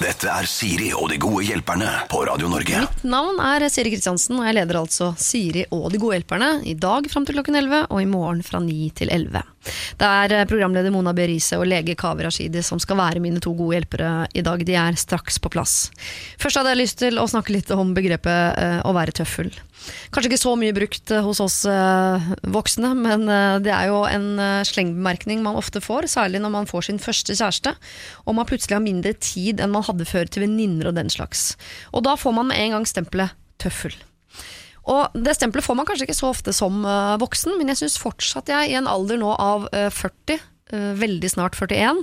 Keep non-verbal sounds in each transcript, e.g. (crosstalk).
Dette er Siri og de gode hjelperne på Radio Norge. Mitt navn er Siri Kristiansen, og jeg leder altså Siri og De gode hjelperne i dag fram til klokken 11, og i morgen fra 9 til 11. Det er eh, programleder Mona B. Riise og lege Kaveh Rashidi som skal være mine to gode hjelpere i dag. De er straks på plass. Først hadde jeg lyst til å snakke litt om begrepet eh, å være tøffel. Kanskje ikke så mye brukt eh, hos oss eh, voksne, men eh, det er jo en slengbemerkning man ofte får, særlig når man får sin første kjæreste, og man plutselig har mindre tid enn man hadde før til venninner og den slags. Og da får man med en gang stempelet tøffel. Og det stempelet får man kanskje ikke så ofte som voksen, men jeg syns fortsatt jeg, i en alder nå av eh, 40 eh, Veldig snart 41.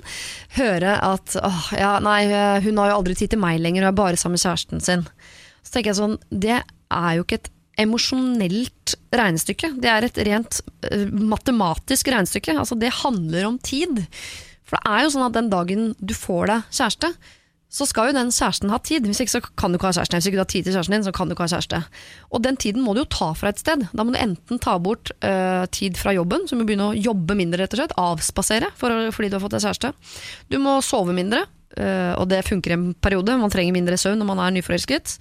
Høre at åh, ja, nei, hun har jo aldri tid til meg lenger, hun er bare sammen med kjæresten sin. Så tenker jeg sånn, det er jo ikke et emosjonelt regnestykke. Det er et rent eh, matematisk regnestykke. Altså, det handler om tid. For det er jo sånn at den dagen du får deg kjæreste, så skal jo den kjæresten ha tid. Hvis ikke så kan du ikke ha kjæreste. Hvis ikke du har tid til kjæresten din, så kan du ikke ha kjæreste. Og den tiden må du jo ta fra et sted. Da må du enten ta bort uh, tid fra jobben, så du må begynne å jobbe mindre, rett og slett. Avspasere for, fordi du har fått deg kjæreste. Du må sove mindre. Øh, og det funker en periode. Man trenger mindre søvn når man er nyforelsket.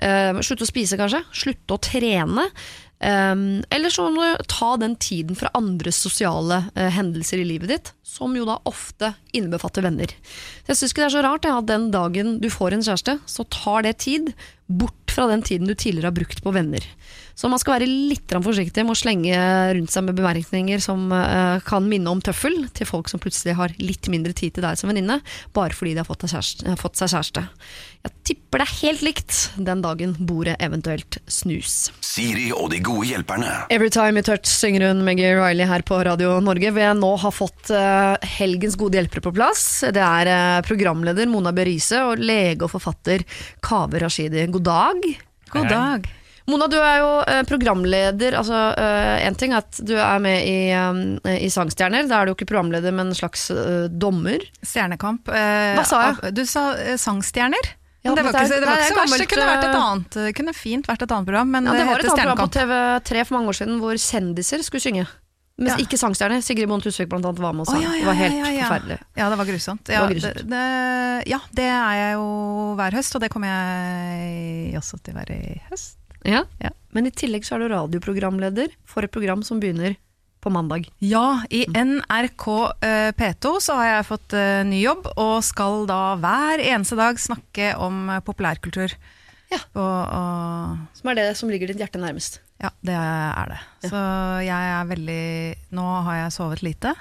Uh, slutte å spise, kanskje. Slutte å trene. Um, eller så må du ta den tiden fra andre sosiale uh, hendelser i livet ditt, som jo da ofte innebefatter venner. Jeg syns ikke det er så rart at den dagen du får en kjæreste, så tar det tid bort fra den tiden du tidligere har brukt på venner. Så man skal være litt forsiktig med å slenge rundt seg med bemerkninger som eh, kan minne om tøffel til folk som plutselig har litt mindre tid til deg som venninne, bare fordi de har fått, kjæreste, eh, fått seg kjæreste. Jeg tipper det er helt likt den dagen bordet eventuelt snus. Siri og de gode hjelperne. Every Time You Touch synger hun Maggie Riley her på Radio Norge. Vi nå har fått eh, helgens gode hjelpere på plass. Det er programleder Mona Berise og lege og forfatter Kaveh Rashidi. God dag. God dag. Mona, du er jo eh, programleder. Altså, en ting er at du er med i, eh, i Sangstjerner. Da er du jo ikke programleder, men en slags eh, dommer. Stjernekamp. eh, Hva sa jeg? Du sa eh, sangstjerner. Ja, det var ikke, det var ikke så verst. Det kunne vært et eh, annet. Kunne fint vært et annet program, men Ja, det det, var et annet program på TV3 for mange år siden hvor kjendiser skulle synge. Men Ja. ikke sangstjerner. Sigrid Bonde Tusvik blant annet var med og sang. sang. ja, ja, Det var helt forferdelig. Ja, det var grusomt. Det var grusomt. Det, det, ja, det er jeg jo hver høst, og det kommer jeg også til å være i høst. Ja. Ja. Men i tillegg så er du radioprogramleder for et program som begynner på mandag. Ja, i NRK eh, P2 så har jeg fått eh, ny jobb, og skal da hver eneste dag snakke om eh, populærkultur. Ja. Og, og Som er det som ligger ditt hjerte nærmest. Ja, det er det. Ja. Så jeg er veldig Nå har jeg sovet lite.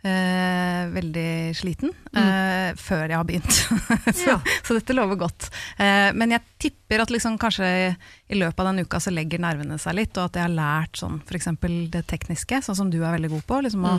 Eh, veldig sliten eh, før jeg har begynt. (laughs) så, Ja. så dette lover godt. Eh, men jeg tipper at liksom kanskje i løpet av den uka så legger nervene seg litt, og at jeg har lært sånn f.eks. det tekniske, sånn som du er veldig god på. Liksom å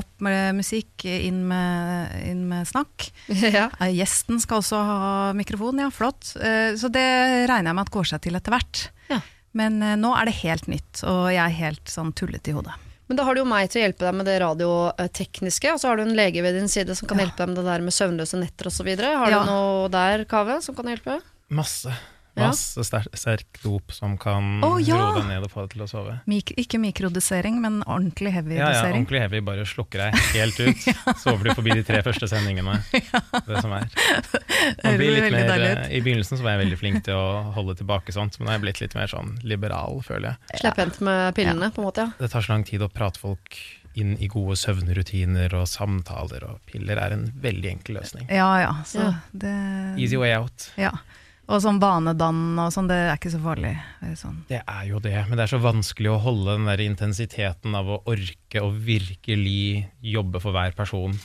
opp med musikk, inn med, inn med snakk. (laughs) ja. Eh, Gjesten skal også ha mikrofon, ja, flott. Eh, Så det regner jeg med at går seg til etter hvert. Ja. Men nå er det helt nytt, og jeg er helt sånn tullete i hodet. Men da har du jo meg til å hjelpe deg med det radiotekniske, og så har du en lege ved din side som kan Ja. hjelpe deg med det der med søvnløse netter osv. Har Ja. du noe der, Kave, som kan hjelpe? Masse. Ja. Masse sterk, sterk dop som kan oh, ja! roe deg ned og få deg til å sove. Mik ikke mikrodosering, men ordentlig heavy Ja, ja, dosering. ordentlig heavy, bare slukker deg helt (laughs) ut. Sover du forbi de tre første sendingene. Det som er. Man blir litt mer, eh, I begynnelsen så var jeg veldig flink til å holde tilbake sånt, men nå er jeg blitt litt mer sånn liberal, føler jeg. Slepphendt med pillene, på en måte. ja. Det tar så lang tid å prate folk inn i gode søvnrutiner og samtaler, og piller er en veldig enkel løsning. Ja, ja. Så Ja. det Easy way out. Ja. Og sånn banedann og sånn, det er ikke så farlig. Sånn. Det er jo det, men det er så vanskelig å holde den der intensiteten av å orke å virkelig jobbe for hver person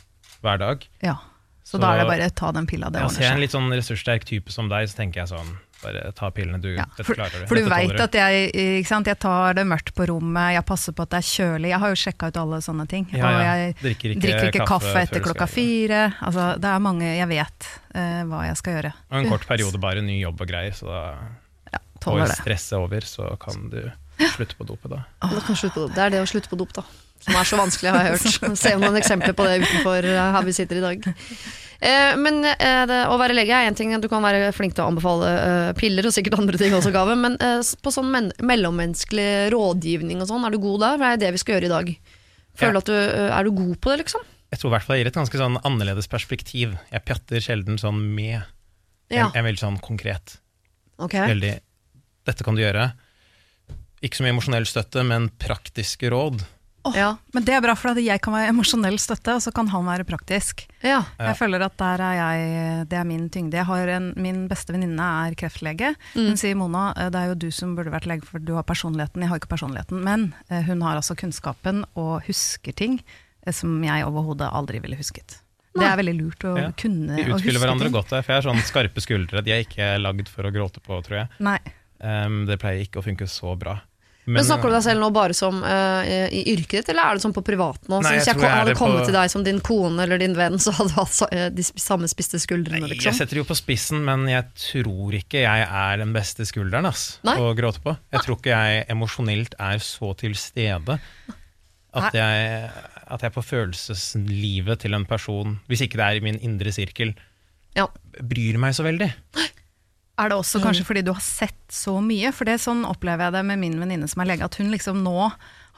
hver dag. Ja. Så, Så- da er det bare ta den pilla, det Ja, ser jeg en litt sånn ressurssterk type som deg, så tenker jeg sånn Bare ta pillene, du. Ja, Dette for, klarer du. for du veit at jeg, ikke sant? jeg tar det mørkt på rommet, jeg passer på at det er kjølig. Jeg har jo sjekka ut alle sånne ting. Ja, Og ja. jeg Drikker ikke, drikker ikke kaffe, kaffe, etter klokka fire. Altså, det er mange Jeg vet uh, hva jeg skal gjøre. Og en kort periode bare ny jobb og greier, så da Ja, det. stresset over, så kan du slutte på dopet da. Da kan slutte på dop. Det er det å slutte på dop, da. Som er så vanskelig, har jeg hørt. (laughs) Se noen eksempler på det utenfor eh, her vi sitter i dag. Eh, men eh, det, å være lege er én ting, du kan være flink til å anbefale eh, piller og sikkert andre ting også, Gave, men på sånn men mellommenneskelig rådgivning og sånn, er du god der? For det er det vi skal gjøre i dag. Føler Ja. at du, Er du god på det, liksom? Jeg tror i hvert fall jeg gir et ganske sånn annerledes perspektiv. Jeg pjatter sjelden sånn med Ja. Jeg, jeg er veldig sånn konkret. Okay. Veldig Dette kan du gjøre. Ikke så mye emosjonell støtte, men praktiske råd. Åh, Ja. Men det er bra, for at jeg kan være emosjonell støtte, og så kan han være praktisk. Ja. Jeg føler at der er jeg, det er min tyngde. Jeg har en, min beste venninne er kreftlege. Mm. Hun sier Mona, eh, det er jo du som burde vært lege, for du har personligheten. Jeg har ikke personligheten. Men eh, hun har altså kunnskapen og husker ting eh, som jeg overhodet aldri ville husket. Det er veldig lurt å Ja. kunne Vi å huske utfyller hverandre godt der, for jeg har sånn skarpe skuldre. De er ikke lagd for å gråte på, tror jeg. Nei. Um, det pleier ikke å funke så bra. Men, Snakker du deg selv nå bare som uh, i yrket ditt, eller er det sånn på privat nå? Hvis jeg jeg hadde kommet på- til deg som din kone eller din venn, så hadde du hatt eh, de samme spiste skuldrene, Nei, liksom? Jeg setter jo på spissen, men jeg tror ikke jeg er den beste skulderen ass, Nei. å gråte på. Jeg tror ikke jeg emosjonelt er så til stede at jeg, at jeg på følelseslivet til en person, hvis ikke det er i min indre sirkel, Ja. bryr meg så veldig. Er det også kanskje fordi du har sett så mye? For det sånn opplever jeg det med min venninne som er lege, at hun liksom nå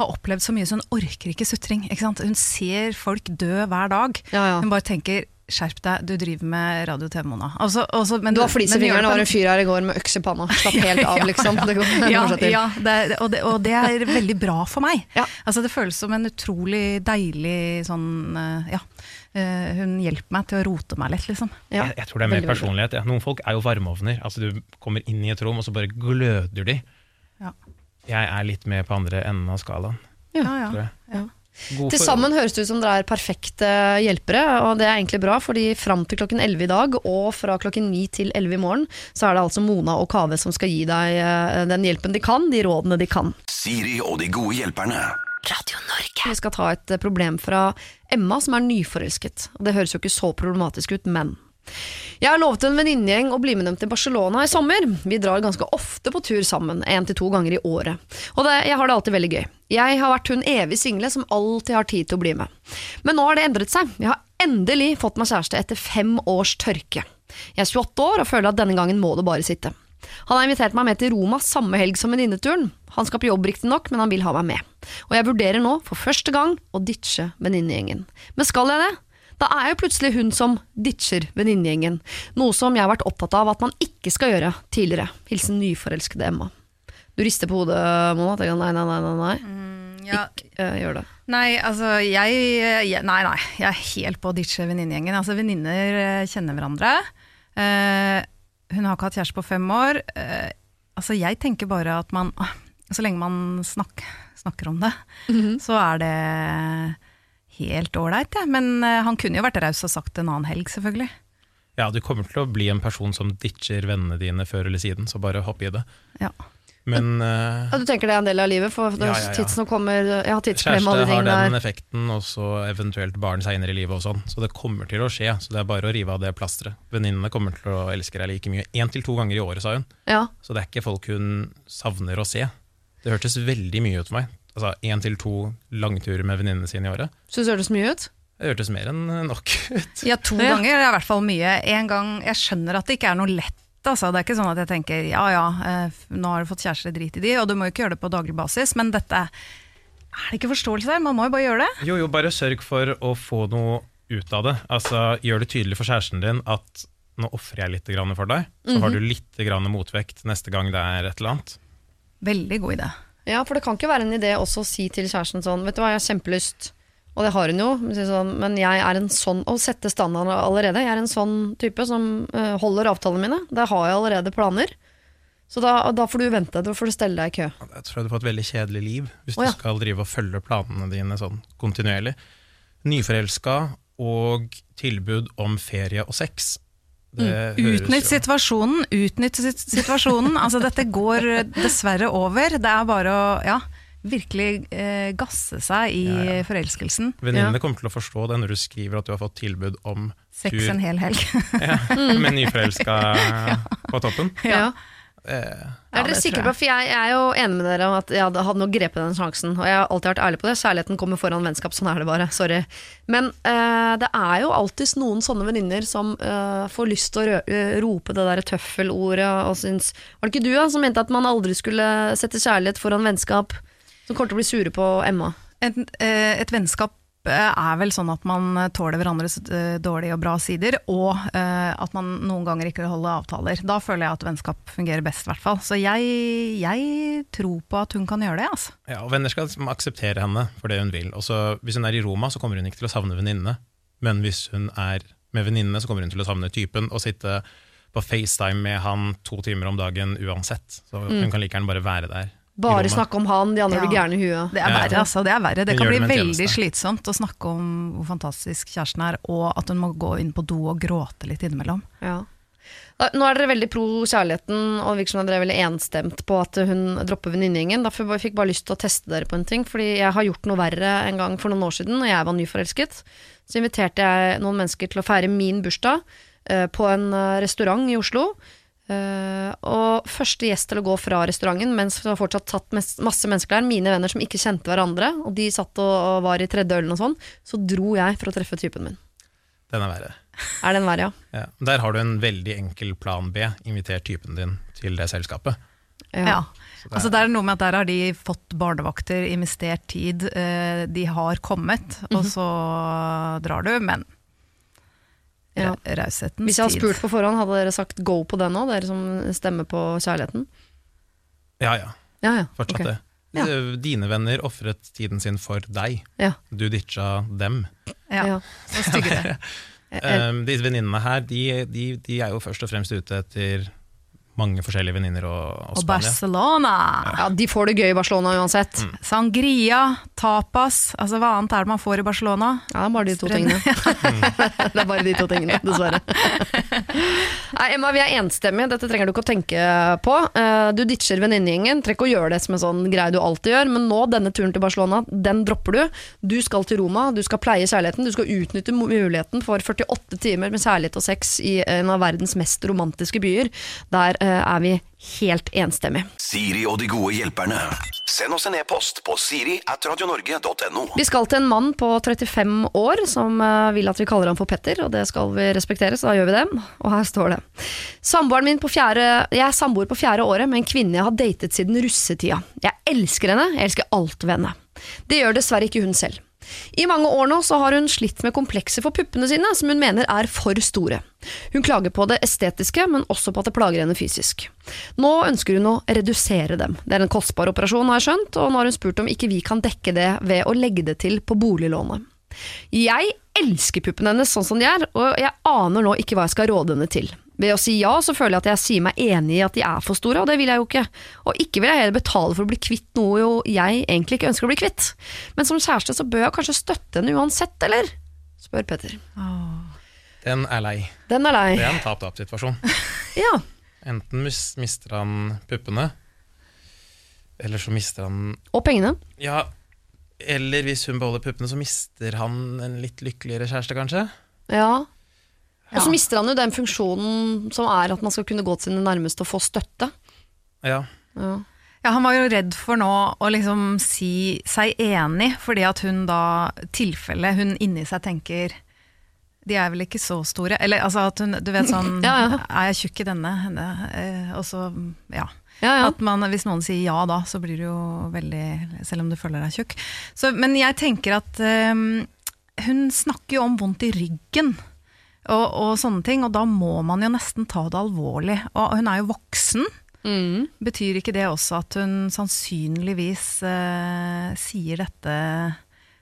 har opplevd så mye, så hun orker ikke sutring. Ikke sant? Hun ser folk dø hver dag. Ja, ja. Hun bare tenker skjerp deg, du driver med radio TV, Mona. Altså, altså, men Du har flis i fingeren, og var en- fyr her i går med øks i panna. Slapp (laughs) helt av, liksom. Det går, ja, ja det, og, det, og det er veldig bra for meg. Ja. Altså, det føles som en utrolig deilig sånn eh, Ja. Eh, hun hjelper meg til å rote meg litt, liksom. Ja. Jeg, jeg tror det er mer Veldig, personlighet. Ja. Noen folk er jo varmeovner. Altså, du kommer inn i et rom, og så bare gløder de. Ja. Jeg er litt mer på andre enden av skalaen, Ja, ja. Ja. Til sammen høres det ut som dere er perfekte hjelpere, og det er egentlig bra, fordi fram til klokken 11 i dag og fra klokken 9 til 11 i morgen, så er det altså Mona og Kave som skal gi deg eh, den hjelpen de kan, de rådene de kan. Siri og de gode hjelperne. Radio Norge. Vi skal ta et eh, problem fra Emma som er nyforelsket. Det høres jo ikke så problematisk ut, men jeg har lovet en venninnegjeng å bli med dem til Barcelona i sommer. Vi drar ganske ofte på tur sammen, én til to ganger i året. Og det, jeg har det alltid veldig gøy. Jeg har vært hun evig single som alltid har tid til å bli med. Men nå har det endret seg. Jeg har endelig fått meg kjæreste etter fem års tørke. Jeg er 28 år og føler at denne gangen må det bare sitte. Han har invitert meg med til Roma samme helg som venninneturen. Han skal på jobb riktignok, men han vil ha meg med. Og jeg vurderer nå, for første gang, å ditche venninnegjengen. Men skal jeg det? Da er jo plutselig hun som ditcher venninnegjengen, noe som jeg har vært opptatt av at man ikke skal gjøre tidligere. Hilsen nyforelskede Emma. Du rister på hodet, Mona. tenker Nei, nei, nei, nei, nei. Ja, Ikke uh, gjør det. Nei, altså jeg, jeg Nei, nei. Jeg er helt på å ditche venninnegjengen. Altså, venninner eh, kjenner hverandre. Eh, hun har ikke hatt kjæreste på fem år. Eh, altså, jeg tenker bare at man (laughs) Så lenge man snak, snakker om det, så er det helt ålreit, ja. Men eh, han kunne jo vært raus og sagt en annen helg, selvfølgelig. Ja, du kommer til å bli en person som ditcher vennene dine før eller siden, så bare hopp i det. Ja. Men uh, Ja, du tenker det er en del av livet? For Ja, ja, ja. kommer kjæreste alle har den der. effekten, og så eventuelt barn seinere i livet og sånn. Så det kommer til å skje, så det er bare å rive av det plasteret. Venninnene kommer til å elske deg like mye. Én til to ganger i året, sa hun. Ja. Så det er ikke folk hun savner å se. Det hørtes veldig mye ut for meg. Altså én til to langturer med venninnene sine i året. Syns det hørtes mye ut? Det hørtes mer enn nok (laughs) ut. Ja, to Ja. ganger er i hvert fall mye. En gang, Jeg skjønner at det ikke er noe lett. Altså. Det er ikke sånn at jeg tenker ja ja, eh, nå har du fått kjæreste, drit i de, og du må jo ikke gjøre det på daglig basis, men dette Er det ikke forståelse der? Man må jo bare gjøre det. Jo, jo, bare sørg for å få noe ut av det. Altså, Gjør det tydelig for kjæresten din at nå ofrer jeg litt for deg, så har du litt motvekt neste gang det er et eller annet. Veldig god idé. Ja, for det kan ikke være en idé også å si til kjæresten sånn Vet du hva, jeg har kjempelyst, og det har hun jo, men sånn, men jeg er en sånn Å sette standarden allerede. Jeg er en sånn type som eh, holder avtalene mine. Der har jeg allerede planer. Så da, da får du vente, da får du stelle deg i kø. Jeg tror du får et veldig kjedelig liv hvis oh, ja. du skal drive og følge planene dine sånn kontinuerlig. Nyforelska og tilbud om ferie og sex. Mm. Utnytt situasjonen, utnytt situasjonen. altså Dette går eh, dessverre over. Det er bare å ja, virkelig eh, gasse seg i Ja, ja. forelskelsen. Venninnene kommer til å forstå det når du skriver at du har fått tilbud om Sex tur en hel helg. (laughs) ja, med nyforelska på toppen. Ja. Eh, Er dere det sikre på, for jeg, jeg er jo enig med dere om at jeg hadde, hadde nok grepet den sjansen, og jeg har alltid vært ærlig på det. Kjærligheten kommer foran vennskap, sånn er det bare. Sorry. Men eh, det er jo alltids noen sånne venninner som eh, får lyst til å rø eh, rope det derre tøffelordet og syns Var det ikke du ja, som mente at man aldri skulle sette kjærlighet foran vennskap? Som kommer til å bli sure på Emma. Et, eh, et vennskap er vel sånn at man tåler hverandres eh, dårlige og bra sider, og eh, at man noen ganger ikke holder avtaler. Da føler jeg at vennskap fungerer best, i hvert fall. Så jeg, jeg tror på at hun kan gjøre det, altså. Ja, og Venner skal liksom akseptere henne for det hun vil. Også, Hvis hun er i Roma, så kommer hun ikke til å savne venninnene. Men hvis hun er med venninnene, så kommer hun til å savne typen og sitte på FaceTime med han to timer om dagen uansett. Så hun kan like gjerne bare være der. Bare snakke om han, de andre Ja. blir gærne i huet. Det er verre, altså. Det er verre. Det kan bli veldig slitsomt å snakke om hvor fantastisk kjæresten er, og at hun må gå inn på do og gråte litt innimellom. Ja. Nå er dere veldig pro kjærligheten, og virker som dere er veldig enstemt på at hun dropper venninnegjengen. Derfor fikk jeg bare lyst til å teste dere på en ting, fordi jeg har gjort noe verre en gang for noen år siden, når jeg var nyforelsket. Så inviterte jeg noen mennesker til å feire min bursdag eh, på en eh, restaurant i Oslo. Eh, og første gjest til å gå fra restauranten, mens det var fortsatt satt masse mennesker der, mine venner som ikke kjente hverandre, og de satt og, og var i tredje ølen og sånn, så dro jeg for å treffe typen min. Den er verre. Er den verre, ja? (laughs) Ja. Der har du en veldig enkel plan B. Inviter typen din til det selskapet. Ja. ja. det Altså, det er noe med at der har de fått barnevakter, investert tid, eh, de har kommet, og så drar du, men Ja. raushetens tid. Hvis jeg hadde spurt på forhånd, hadde dere sagt go på den òg, dere som stemmer på kjærligheten? Ja ja, Ja, ja. fortsatt okay. det. Ja. Eh, Dine venner ofret tiden sin for deg. Ja. Du ditcha dem. Ja, ja. så (laughs) styggere. det. Um, (laughs) disse venninnene her, de, de, de er jo først og fremst ute etter mange forskjellige venninner og, og Og Barcelona! ja, de får det gøy i Barcelona uansett. Mm. Sangria, tapas, altså hva annet er det man får i Barcelona? Ja, det er bare de to tingene. (laughs) (laughs) det er bare de to tingene, dessverre. Nei, Emma, vi er enstemmige, dette trenger du ikke å tenke på. Eh, Du ditcher venninnegjengen, trenger ikke å gjøre det som en sånn greie du alltid gjør, men nå, denne turen til Barcelona, den dropper du. Du skal til Roma, du skal pleie kjærligheten, du skal utnytte muligheten for 48 timer med kjærlighet og sex i en av verdens mest romantiske byer. Der er vi helt enstemmige. Siri og de gode hjelperne. Send oss en e-post på siri at radionorge.no. Vi skal til en mann på 35 år som eh, vil at vi kaller ham for Petter, og det skal vi respektere, så da gjør vi det. Og her står det. Samboeren min på fjerde, jeg er samboer på fjerde året med en kvinne jeg har datet siden russetida. Jeg elsker henne, jeg elsker alt ved henne. Det gjør dessverre ikke hun selv. I mange år nå så har hun slitt med komplekser for puppene sine, som hun mener er for store. Hun klager på det estetiske, men også på at det plager henne fysisk. Nå ønsker hun å redusere dem. Det er en kostbar operasjon, har jeg skjønt, og nå har hun spurt om ikke vi kan dekke det ved å legge det til på boliglånet. Jeg elsker puppene hennes sånn som de er, og jeg aner nå ikke hva jeg skal råde henne til. Ved å si ja, så føler jeg at jeg sier meg enig i at de er for store, og det vil jeg jo ikke. Og ikke vil jeg heller betale for å bli kvitt noe jo jeg egentlig ikke ønsker å bli kvitt. Men som kjæreste så bør jeg kanskje støtte henne uansett, eller? spør Petter. Den er lei. Den er lei. Det er en tap-tap-situasjon. (laughs) Ja. Enten mis mister han puppene, eller så mister han Og pengene. Ja, eller hvis hun beholder puppene, så mister han en litt lykkeligere kjæreste, kanskje? Ja. Og så mister han jo den funksjonen som er at man skal kunne gå til sine nærmeste og få støtte. Ja. Ja. Ja, han var jo redd for nå å liksom si seg enig, fordi at hun da, tilfelle hun inni seg tenker de er vel ikke så store. Eller altså at hun, du vet sånn (laughs) Ja, ja. Er jeg tjukk i denne? Henne? Eh, Og så, ja. Ja, ja. At man, hvis noen sier ja da, så blir du jo veldig Selv om du føler deg tjukk. Så, men jeg tenker at eh, hun snakker jo om vondt i ryggen. Og, og sånne ting, og da må man jo nesten ta det alvorlig. Og hun er jo voksen. Mm. Betyr ikke det også at hun sannsynligvis eh, sier dette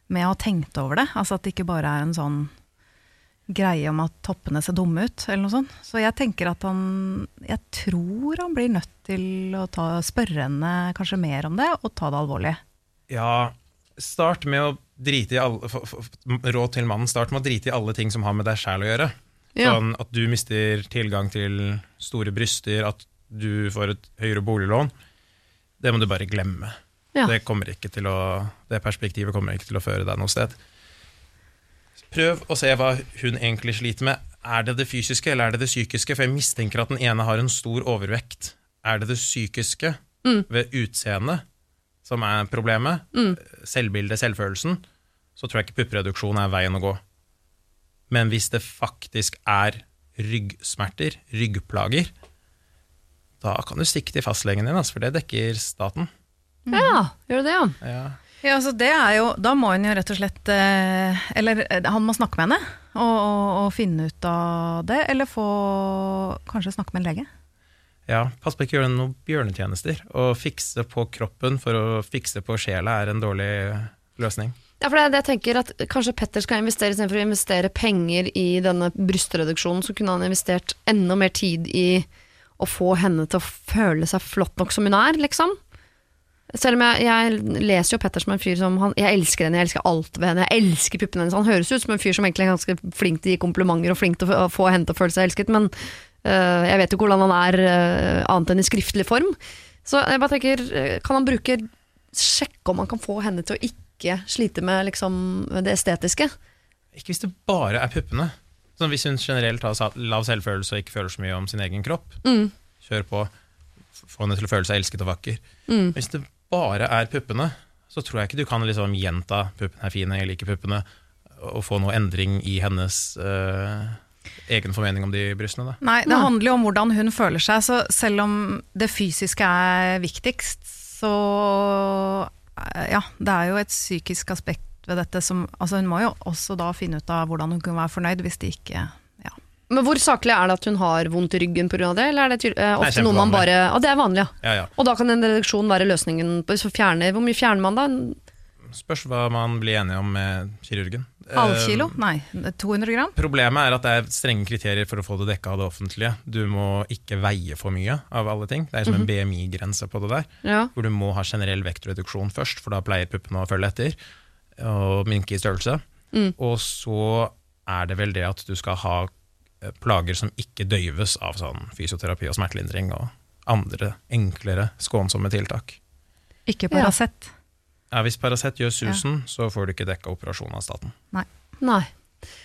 med å ha tenkt over det? Altså at det ikke bare er en sånn greie om at toppene ser dumme ut, eller noe sånt. Så jeg tenker at han Jeg tror han blir nødt til å ta, spørre henne kanskje mer om det, og ta det alvorlig. ja, start med å alle for, for, Råd til mannen, start med å drite i alle ting som har med deg sjæl å gjøre. Ja. Sånn at du mister tilgang til store bryster, at du får et høyere boliglån. Det må du bare glemme. Ja. Det, å, det perspektivet kommer ikke til å føre deg noe sted. Prøv å se hva hun egentlig sliter med. Er det det fysiske eller er det det psykiske? For jeg mistenker at den ene har en stor overvekt. Er det det psykiske ved utseendet som er problemet? Selvbildet, selvfølelsen? Så tror jeg ikke puppreduksjon er veien å gå. Men hvis det faktisk er ryggsmerter, ryggplager, da kan du stikke til fastlegen din, altså, for det dekker staten. ja, gjør det det, ja. Ja. Ja, altså det er jo, Da må hun jo rett og slett eh, Eller eh, han må snakke med henne og, og, og finne ut av det, eller få Kanskje snakke med en lege. Ja, pass på ikke å gjøre noen bjørnetjenester. Å fikse på kroppen for å fikse på sjela er en dårlig løsning. Ja, for det, er det jeg tenker at Kanskje Petter skal investere istedenfor å investere penger i denne brystreduksjonen, så kunne han investert enda mer tid i å få henne til å føle seg flott nok som hun er, liksom. Selv om jeg, jeg leser jo Petter som en fyr som han, Jeg elsker henne, jeg elsker alt ved henne, jeg elsker puppene hennes. Han høres ut som en fyr som egentlig er ganske flink til å gi komplimenter og flink til å få henne til å føle seg elsket, men jeg vet jo hvordan han er øh, annet enn i skriftlig form. Så jeg bare tenker, øh, kan han bruke Sjekke om han kan få henne til å ikke slite med liksom, det estetiske? Ikke hvis det bare er puppene. Sånn hvis hun generelt har lav selvfølelse og ikke føler så mye om sin egen kropp, Mm. kjør på. Få henne til å føle seg elsket og vakker. Mm. Hvis det bare er puppene, så tror jeg ikke du kan liksom gjenta 'puppene er fine, jeg liker puppene', og få noe endring i hennes øh, egen formening om de brystene. Da. Nei, det handler jo om hvordan hun føler seg. Så selv om det fysiske er viktigst, så eh, ja, det er jo et psykisk aspekt ved dette som Altså hun må jo også da finne ut av hvordan hun kan være fornøyd hvis det ikke ja. Men hvor saklig er det at hun har vondt i ryggen pga. det, eller er det eh, Nei, ofte noe man bare Ja, det er vanlig, ja. Ja, ja. Og da kan en reduksjon være løsningen på fjerner, Hvor mye fjerner man da? Spørs hva man blir enige om med kirurgen. Halv Eh, kilo? Nei, 200 gram? Problemet er at det er strenge kriterier for å få det dekka av det offentlige. Du må ikke veie for mye av alle ting. Det er som en BMI-grense på det der. Ja. Hvor du må ha generell vektreduksjon først, for da pleier puppene å følge etter. Og minke i størrelse. Mm. Og så er det vel det at du skal ha eh, plager som ikke døyves av sånn fysioterapi og smertelindring og andre enklere, skånsomme tiltak. Ikke. Paracet. Ja, hvis Paracet gjør susen, så får du ikke dekka operasjonen av staten. Nei. Nei.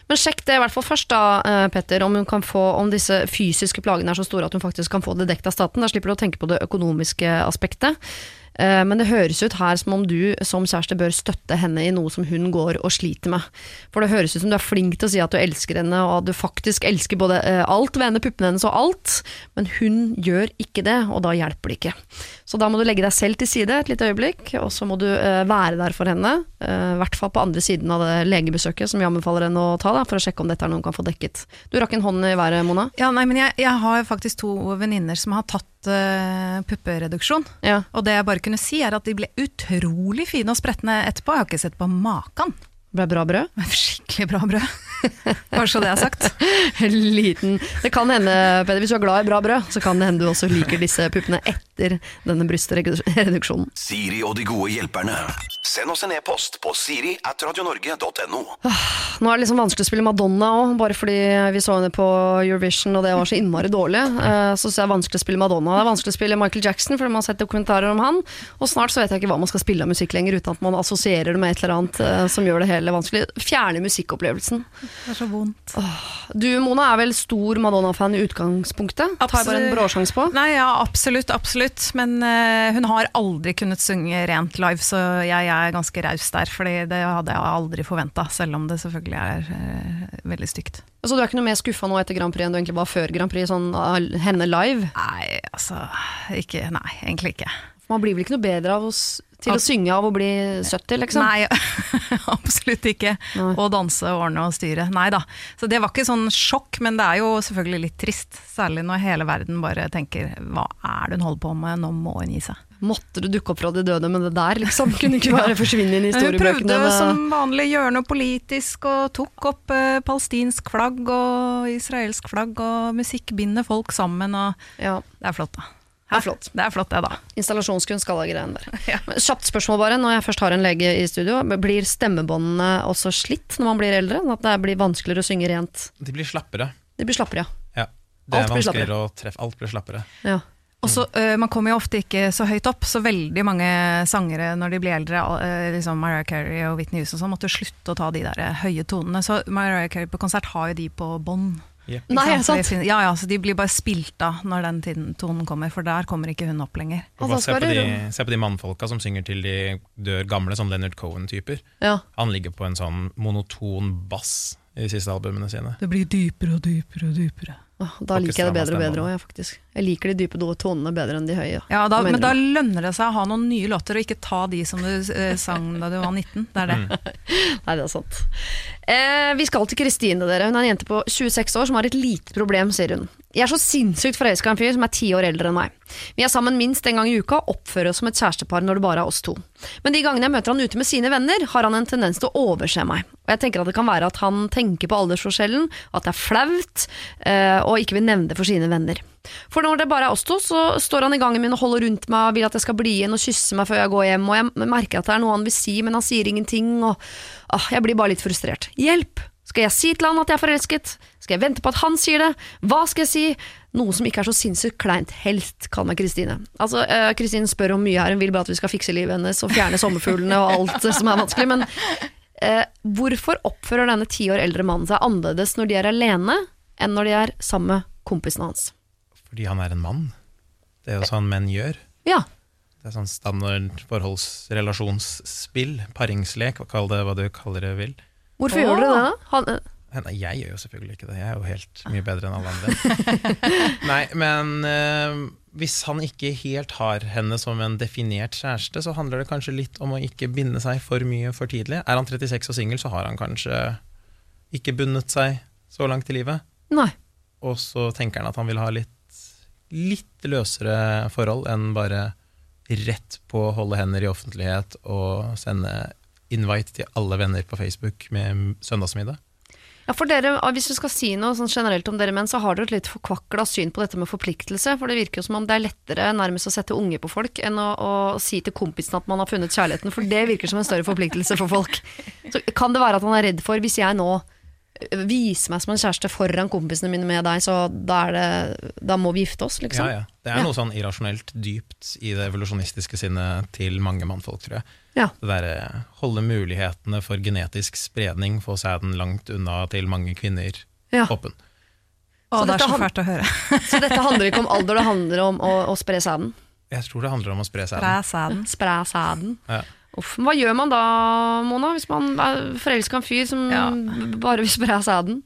Men sjekk det i hvert fall først, da, eh, Petter, om, få, om disse fysiske plagene er så store at hun faktisk kan få det dekket av staten. Da slipper du å tenke på det økonomiske aspektet. Eh, Men det høres ut her som om du som kjæreste bør støtte henne i noe som hun går og sliter med. For det høres ut som du er flink til å si at du elsker henne, og at du faktisk elsker både eh, alt ved henne, puppene hennes og alt, men hun gjør ikke det, og da hjelper det ikke. Så da må du legge deg selv til side et lite øyeblikk, og så må du eh, være der for henne, eh, i hvert fall på andre siden av det legebesøket som vi anbefaler henne å ta, da, for å sjekke om dette er noe hun kan få dekket. Du rakk en hånd i været, Mona. Ja, nei, men jeg, jeg har faktisk to venninner som har tatt uh, puppereduksjon. Ja. Og det jeg bare kunne si, er at de ble utrolig fine og spretne etterpå. Jeg har ikke sett på maken. Ble bra brød? Skikkelig bra brød. (laughs) Bare så det er sagt. Liten Det kan hende, Peder, hvis du er glad i bra brød, så kan det hende du også liker disse puppene etter denne brystreduksjonen. Siri og de gode hjelperne. Send oss en e-post på siri at radionorge.no. Nå er det liksom vanskelig å spille Madonna òg, bare fordi vi så henne på Eurovision og det var så innmari dårlig. eh, Så synes jeg det er vanskelig å spille Madonna. Det er vanskelig å spille Michael Jackson, fordi man har sett dokumentarer om han. Og snart så vet jeg ikke hva man skal spille av musikk lenger, uten at man assosierer det med et eller annet eh, som gjør det hele vanskelig. Fjerne musikkopplevelsen. Det er så vondt. Du Mona er vel stor Madonna-fan i utgangspunktet? Tar jeg bare en Absolutt. bråsjanse på? Nei, ja, absolutt, absolutt. Men uh, hun har aldri kunnet synge rent live, så jeg er ganske raus der. Fordi det hadde jeg aldri forventa, selv om det selvfølgelig er uh, veldig stygt. Så du er ikke noe mer skuffa nå etter Grand Prix enn du egentlig var før Grand Prix, sånn uh, henne live? Nei, altså ikke, Nei, egentlig ikke. Man blir vel ikke noe bedre av å, til å synge av å bli 70, liksom? Nei, (laughs) absolutt ikke. Å danse, ordne og styre. Nei da. Så det var ikke sånn sjokk, men det er jo selvfølgelig litt trist. Særlig når hele verden bare tenker hva er det hun holder på med, nå må hun gi seg. Måtte du dukke opp fra de døde med det der, liksom? (laughs) Kunne ikke bare forsvinne inn i Hun prøvde med- som vanlig gjøre noe politisk, og tok opp eh, palestinsk flagg og israelsk flagg, og musikk binder folk sammen, og Ja, det er flott, da. Det er flott. Det er flott, det, da. installasjonskunst, alle greiene der. Ja. Kjapt spørsmål bare, når jeg først har en lege i studio. Blir stemmebåndene også slitt når man blir eldre? At det blir vanskeligere å synge rent? De blir slappere. De blir slappere, Ja. Det er Alt vanskeligere å treffe. Alt blir slappere. ja. ja. Og så, eh, Man kommer jo ofte ikke så høyt opp, så veldig mange sangere når de blir eldre, eh, liksom Mariah Carey og Whitney Houston, sånn, måtte slutte å ta de der eh, høye tonene. Så Mariah Carey på konsert har jo de på bånd. Yep. Nei, sant? Ja, ja, så de blir bare spilt av når den tiden, tonen kommer, for der kommer ikke hun opp lenger. Bare se, på de, se på de mannfolka som synger til de dør gamle, som Leonard Cohen-typer. ja. Han ligger på en sånn monoton bass i de siste albumene sine. Det blir dypere og dypere og dypere. Da liker jeg det bedre og bedre òg, faktisk. Jeg liker de dype tonene bedre enn de høye. Ja, da, men da lønner det seg å ha noen nye låter, og ikke ta de som du eh, sang da du var 19. Det er det. (laughs) Nei, det er sant. Eh, vi skal til Kristine, dere. Hun er en jente på 26 år som har et lite problem, sier hun. Jeg er så sinnssykt forelska i en fyr som er ti år eldre enn meg. Vi er sammen minst en gang i uka og oppfører oss som et kjærestepar når det bare er oss to. Men de gangene jeg møter han ute med sine venner, har han en tendens til å overse meg. Og jeg tenker at det kan være at han tenker på aldersforskjellen, at det er flaut, eh, og ikke vil nevne det for sine venner. For når det bare er oss to, så står han i gangen min og holder rundt meg og vil at jeg skal bli igjen og kysse meg før jeg går hjem, og jeg merker at det er noe han vil si, men han sier ingenting, og ah, jeg blir bare litt frustrert. Hjelp! Skal jeg si til han at jeg er forelsket? Skal jeg vente på at han sier det? Hva skal jeg si? Noe som ikke er så sinnssykt kleint. Helt, kall meg Kristine. Altså, Kristine Kristine spør om mye her, hun vil bare at vi skal fikse livet hennes og fjerne sommerfuglene og alt som er vanskelig, men uh, hvorfor oppfører denne ti år eldre mannen seg annerledes når de er alene, enn når de er sammen med kompisene hans? Fordi han er en mann. Det er jo sånn menn gjør. Ja, Det er sånn standard forholdsrelasjonsspill, paringslek, kall det hva du kaller det vil. hvorfor Åh. gjør dere det da? Han, eh, Nei, jeg gjør jo selvfølgelig ikke det, jeg er jo helt mye bedre enn alle andre. (laughs) Nei, men eh, hvis han ikke helt har henne som en definert kjæreste, så handler det kanskje litt om å ikke binde seg for mye for tidlig. Er han 36 og singel, så har han kanskje ikke bundet seg så langt i livet. nei. Og så tenker han at han vil ha litt, litt løsere forhold enn bare rett på å holde hender i offentlighet og sende invite til alle venner på Facebook med søndagsmiddag. Ja, for dere, Hvis du skal si noe sånn generelt om dere menn, så har dere et litt forkvakla syn på dette med forpliktelse. For det virker jo som om det er lettere nærmest å sette unge på folk enn å, å si til kompisen at man har funnet kjærligheten, for det virker som en større forpliktelse for folk. Så kan det være at han er redd for, hvis jeg nå ø, viser meg som en kjæreste foran kompisene mine med deg, så da, er det, da må vi gifte oss, liksom? Ja, ja. Det er Ja. noe sånn irrasjonelt dypt i det evolusjonistiske sinnet til mange mannfolk, tror jeg. Ja. Det derre holde mulighetene for genetisk spredning, få sæden langt unna til mange kvinner Ja. åpen. Å, Så det er så fælt å høre. (laughs) Så dette handler ikke om alder, det handler om å, å spre sæden? Jeg tror det handler om å spre sæden. Spre sæden. Spre sæden. Ja. Uff, hva gjør man da, Mona, hvis man er forelska en fyr som Ja. bare vil spre sæden?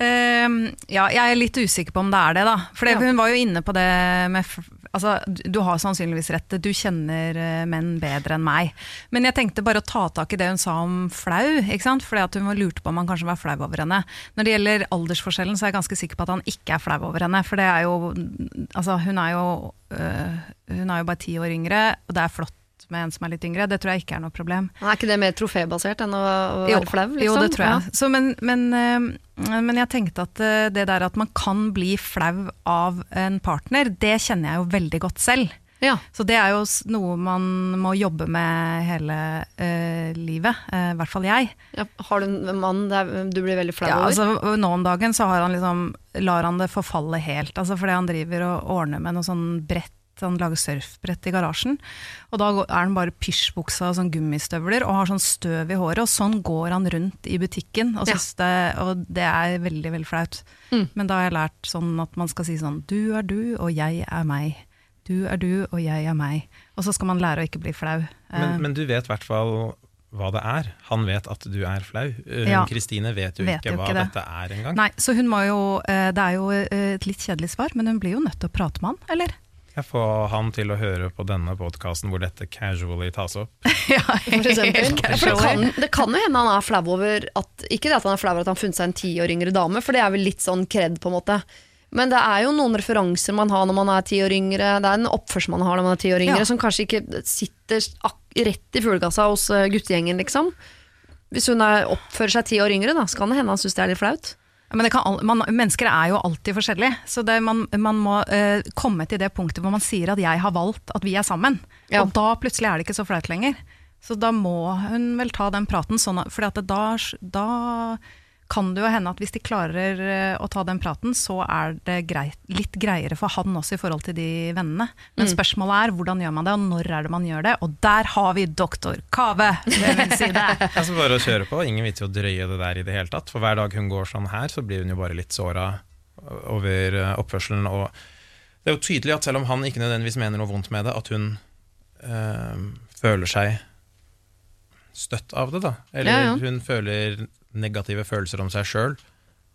Ehm, ja, jeg er litt usikker på om det er det, da. For Ja. hun var jo inne på det med Altså, du du har sannsynligvis rett, du kjenner eh, menn bedre enn meg. Men jeg tenkte bare å ta tak i det hun sa om flau, ikke sant? Fordi at hun lurte på om han kanskje var flau over henne. Når det gjelder aldersforskjellen, så er jeg ganske sikker på at han ikke er flau over henne. For det er jo Altså, hun er jo øh, Hun er jo bare ti år yngre, og det er flott med en som er litt yngre. Det tror jeg ikke er noe problem. Er ikke det mer trofébasert enn å, å Jo, være flau? Liksom? Jo, det tror jeg. Ja. Så, men, men, eh, men jeg tenkte at eh, det der at man kan bli flau av en partner, det kjenner jeg jo veldig godt selv. Ja. Så det er jo noe man må jobbe med hele uh, livet, i hvert fall jeg. Ja, har du en mann der du blir veldig flau Ja, over? altså, nå om dagen så har han liksom, lar han det forfalle helt, altså fordi han driver og ordner med noe sånn brett, han lager surfbrett i garasjen, og da er han bare pysjbuksa og sånn gummistøvler, og har sånn støv i håret, og sånn går han rundt i butikken, og, Ja. det, og det er veldig, veldig flaut. Mm. Men da har jeg lært sånn at man skal si sånn, du er du, og jeg er meg. Du er du, og jeg er meg. Og så skal man lære å ikke bli flau. Eh, Men, men du vet i hvert fall hva det er. Han vet at du er flau. Kristine Ja. Vet jo Vet ikke jo hva ikke det. dette er engang. Nei, så hun må jo, eh, det er jo eh, et litt kjedelig svar, men hun blir jo nødt til å prate med han, eller? Jeg få han til å høre på denne podkasten hvor dette casually tas opp. (laughs) ja, For eksempel. For det, kan, det kan jo hende han er flau over at Ikke det at han er flau over at han har funnet seg en ti år yngre dame, for det er vel litt sånn kred, på en måte. Men det er jo noen referanser man har når man er ti år yngre, det er en oppførsel man har når man er ti år yngre, Ja. som kanskje ikke sitter ak rett i fuglekassa hos eh, guttegjengen, liksom. Hvis hun er, oppfører seg ti år yngre, da, så kan det hende han syns det er litt flaut. Men det kan, man, mennesker er jo alltid forskjellige, så det, man, man må uh, komme til det punktet hvor man sier at 'jeg har valgt at vi er sammen'. Ja. Og da plutselig er det ikke så flaut lenger. Så da må hun vel ta den praten, sånn at, for da, da kan det jo hende at hvis de klarer eh, å ta den praten, så er det greit, litt greiere for han også i forhold til de vennene. Men spørsmålet er hvordan gjør man det, og når er det man gjør det? Og der har vi doktor Kave, ved min side! (laughs) Altså bare å kjøre på, Ingen vits i å drøye det der i det hele tatt. For hver dag hun går sånn her, så blir hun jo bare litt såra over eh, oppførselen. Og det er jo tydelig at selv om han ikke nødvendigvis mener noe vondt med det, at hun øh, føler seg støtt av det, da. Eller Ja, ja. hun føler negative følelser om seg sjøl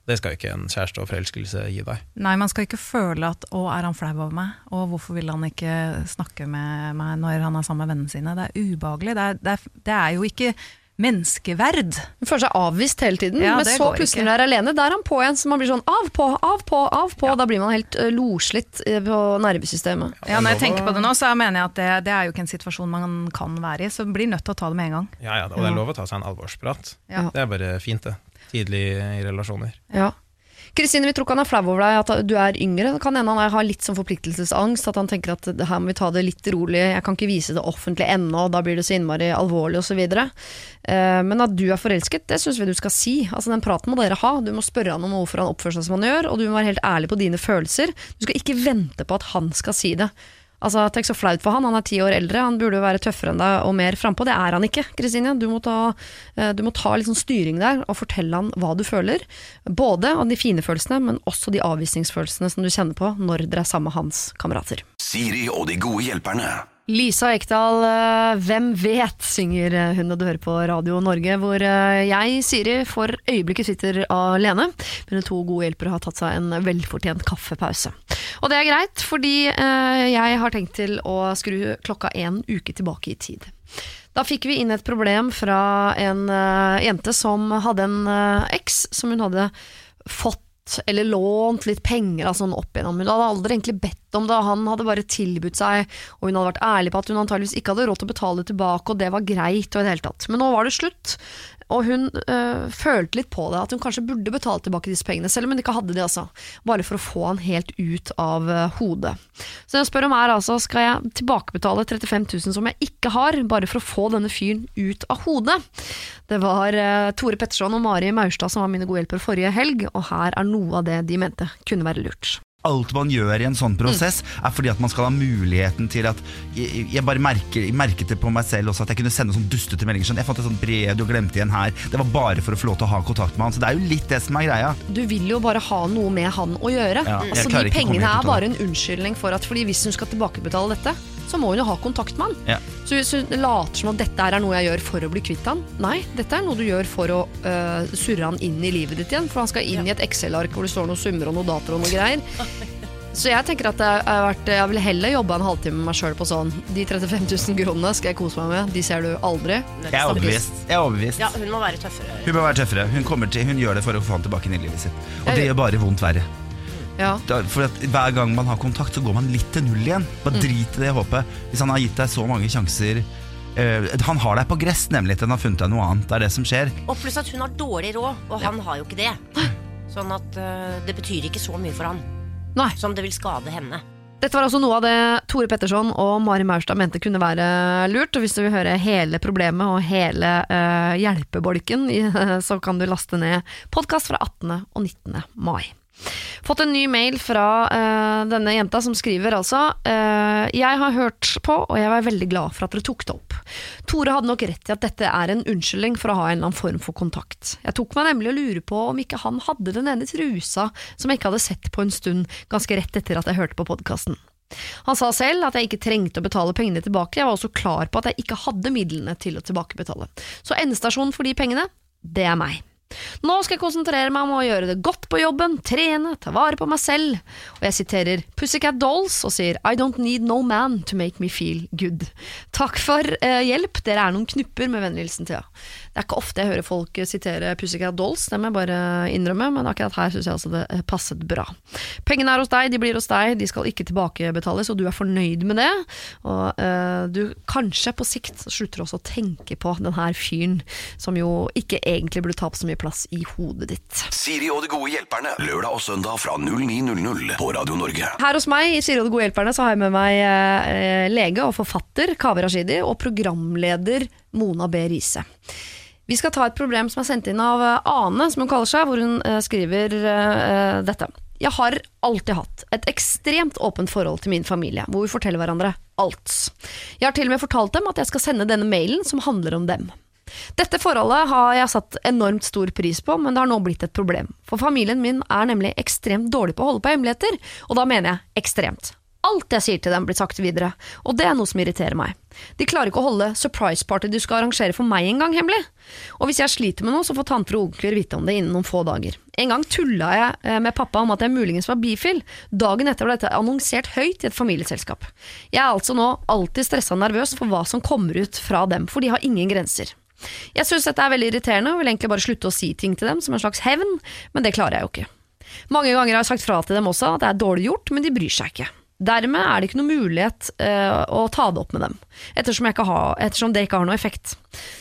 Det skal ikke en kjæreste og forelskelse gi deg. Nei, man skal ikke føle at 'å, er han flau over meg', og 'hvorfor vil han ikke snakke med meg når han er sammen med vennene sine'? Det er ubehagelig. Det er, det er, det er jo ikke menneskeverd. Hun føler seg avvist hele tiden, Ja, men så plutselig når hun er alene, der er han på igjen. Så man blir sånn av på, av på, av på. Da blir man helt uh, loslitt eh, på nervesystemet. Ja, Når jeg tenker på det nå, så mener jeg at det, det er jo ikke en situasjon man kan være i, så blir nødt til å ta det med en gang. Ja, ja, og det er lov å ta seg en alvorsprat. Ja. Det er bare fint, det. Tidlig i relasjoner. Ja. Kristine, vi tror ikke han er flau over deg, at du er yngre. Det kan hende han har litt sånn forpliktelsesangst, at han tenker at her må vi ta det litt rolig, jeg kan ikke vise det offentlig ennå, da blir det så innmari alvorlig osv. Uh, men at du er forelsket, det syns vi du skal si. Altså Den praten må dere ha. Du må spørre han om hvorfor han oppfører seg som han gjør, og du må være helt ærlig på dine følelser. Du skal ikke vente på at han skal si det. Altså, Tenk så flaut for han, han er ti år eldre, han burde jo være tøffere enn deg og mer frampå. Det er han ikke, Kristine. Du må ta, eh, du må ta litt sånn styring der og fortelle han hva du føler. Både av de fine følelsene, men også de avvisningsfølelsene som du kjenner på når dere er sammen med hans kamerater. Siri og de gode hjelperne. Lisa Ekdal, eh, Hvem vet, synger eh, hun og du hører på Radio Norge, hvor eh, jeg, Siri, for øyeblikket sitter alene, mine to gode hjelpere har tatt seg en velfortjent kaffepause. Og det er greit, fordi jeg har tenkt til å skru klokka en uke tilbake i tid. Da fikk vi inn et problem fra en jente som hadde en eks som hun hadde fått eller lånt litt penger av sånn opp igjennom. Hun hadde aldri egentlig bedt om det, han hadde bare tilbudt seg, og hun hadde vært ærlig på at hun antageligvis ikke hadde råd til å betale tilbake, og det var greit og i det hele tatt. Men nå var det slutt, og hun øh, følte litt på det, at hun kanskje burde betale tilbake disse pengene, selv om hun ikke hadde de, altså. Bare for å få han helt ut av øh, hodet. Så det jeg spør om er altså, skal jeg tilbakebetale 35 000 som jeg ikke har, bare for å få denne fyren ut av hodet? Det var øh, Tore Petterson og Mari Maurstad som var mine gode hjelpere forrige helg, og her er noe av det de mente kunne være lurt. Alt man gjør i en sånn prosess, er fordi at man skal ha muligheten til at Jeg, jeg bare merker, jeg merket det på meg selv også, at jeg kunne sende sånn dustete meldinger. Sånn, jeg fant et sånt brev du glemte igjen her. Det var bare for å få lov til å ha kontakt med han. Så det er jo litt det som er greia. Du vil jo bare ha noe med han å gjøre. Ja, altså, de pengene er bare en unnskyldning for at fordi hvis hun skal tilbakebetale dette, så må hun jo ha kontakt med han. Ja. Så hvis hun later som at dette er noe jeg gjør for å bli kvitt han, nei, dette er noe du gjør for å uh, surre han inn i livet ditt igjen. For han skal inn i et Excel-ark hvor det står noen summer og noen datoer og noe (laughs) greier. Så jeg tenker at jeg, jeg vil heller jobbe en halvtime med meg sjøl på sånn De 35 000 kronene skal jeg kose meg med, de ser du aldri. Jeg er overbevist. Jeg er overbevist. Ja, hun må være tøffere. Hun må være tøffere. Hun, til, hun gjør det for å få han tilbake inn i livet sitt. Og Jeg- det gjør bare vondt verre. Ja. Da, for at Hver gang man har kontakt, så går man litt til null igjen. Bare drit i det håpet. Hvis han har gitt deg så mange sjanser Uh, Han har deg på gress, nemlig til han har funnet deg noe annet. Det er det som skjer. Og pluss at hun har dårlig råd, og han har jo ikke det. Sånn at uh, det betyr ikke så mye for han Nei. som det vil skade henne. Dette var altså noe av det Tore Petterson og Mari Maurstad mente kunne være lurt. Og hvis du vil høre hele problemet og hele uh, hjelpebolken, (laughs) så kan du laste ned podkast fra 18. og 19. mai. Fått en ny mail fra uh, denne jenta som skriver altså uh, Jeg har hørt på, og jeg var veldig glad for at dere tok det opp. Tore hadde nok rett i at dette er en unnskyldning for å ha en eller annen form for kontakt. Jeg tok meg nemlig å lure på om ikke han hadde den ene trusa som jeg ikke hadde sett på en stund, ganske rett etter at jeg hørte på podkasten. Han sa selv at jeg ikke trengte å betale pengene tilbake, jeg var også klar på at jeg ikke hadde midlene til å tilbakebetale. Så endestasjonen for de pengene, det er meg. Nå skal jeg konsentrere meg om å gjøre det godt på jobben, trene, ta vare på meg selv. Og jeg siterer Pussycat Dolls og sier I don't need no man to make me feel good. Takk for eh, hjelp, dere er noen knupper med vennlig hilsen Thea. Det er ikke ofte jeg hører folk sitere Pussycat Dolls, det må jeg bare innrømme, men akkurat her syns jeg altså det passet bra. Pengene er hos deg, de blir hos deg, de skal ikke tilbakebetales, og du er fornøyd med det. Og eh, du kanskje på sikt slutter også å tenke på den her fyren som jo ikke egentlig burde ta på så mye plass i hodet ditt. Siri og de gode hjelperne. Lørdag og søndag fra 09.00 på Radio Norge. Her hos meg i Siri og de gode hjelperne så har jeg med meg eh, lege og forfatter Kaveh Rashidi og programleder Mona B. Riise. Vi skal ta et problem som er sendt inn av eh, Ane, som hun kaller seg, hvor hun eh, skriver eh, dette. Jeg har alltid hatt et ekstremt åpent forhold til min familie, hvor vi forteller hverandre alt. Jeg har til og med fortalt dem at jeg skal sende denne mailen som handler om dem. Dette forholdet har jeg satt enormt stor pris på, men det har nå blitt et problem. For familien min er nemlig ekstremt dårlig på å holde på hemmeligheter, og da mener jeg ekstremt. Alt jeg sier til dem, blir sagt videre, og det er noe som irriterer meg. De klarer ikke å holde surprise party du skal arrangere for meg engang hemmelig. Og hvis jeg sliter med noe, så får tanter og onkler vite om det innen noen få dager. En gang tulla jeg eh, med pappa om at jeg muligens var bifil. Dagen etter ble dette annonsert høyt i et familieselskap. Jeg er altså nå alltid stressa og nervøs for hva som kommer ut fra dem, for de har ingen grenser. Jeg syns dette er veldig irriterende og vil egentlig bare slutte å si ting til dem som en slags hevn, men det klarer jeg jo ikke. Mange ganger har jeg sagt fra til dem også at det er dårlig gjort, men de bryr seg ikke. Dermed er det ikke noe mulighet uh, å ta det opp med dem, ettersom, jeg ikke har, ettersom det ikke har noe effekt.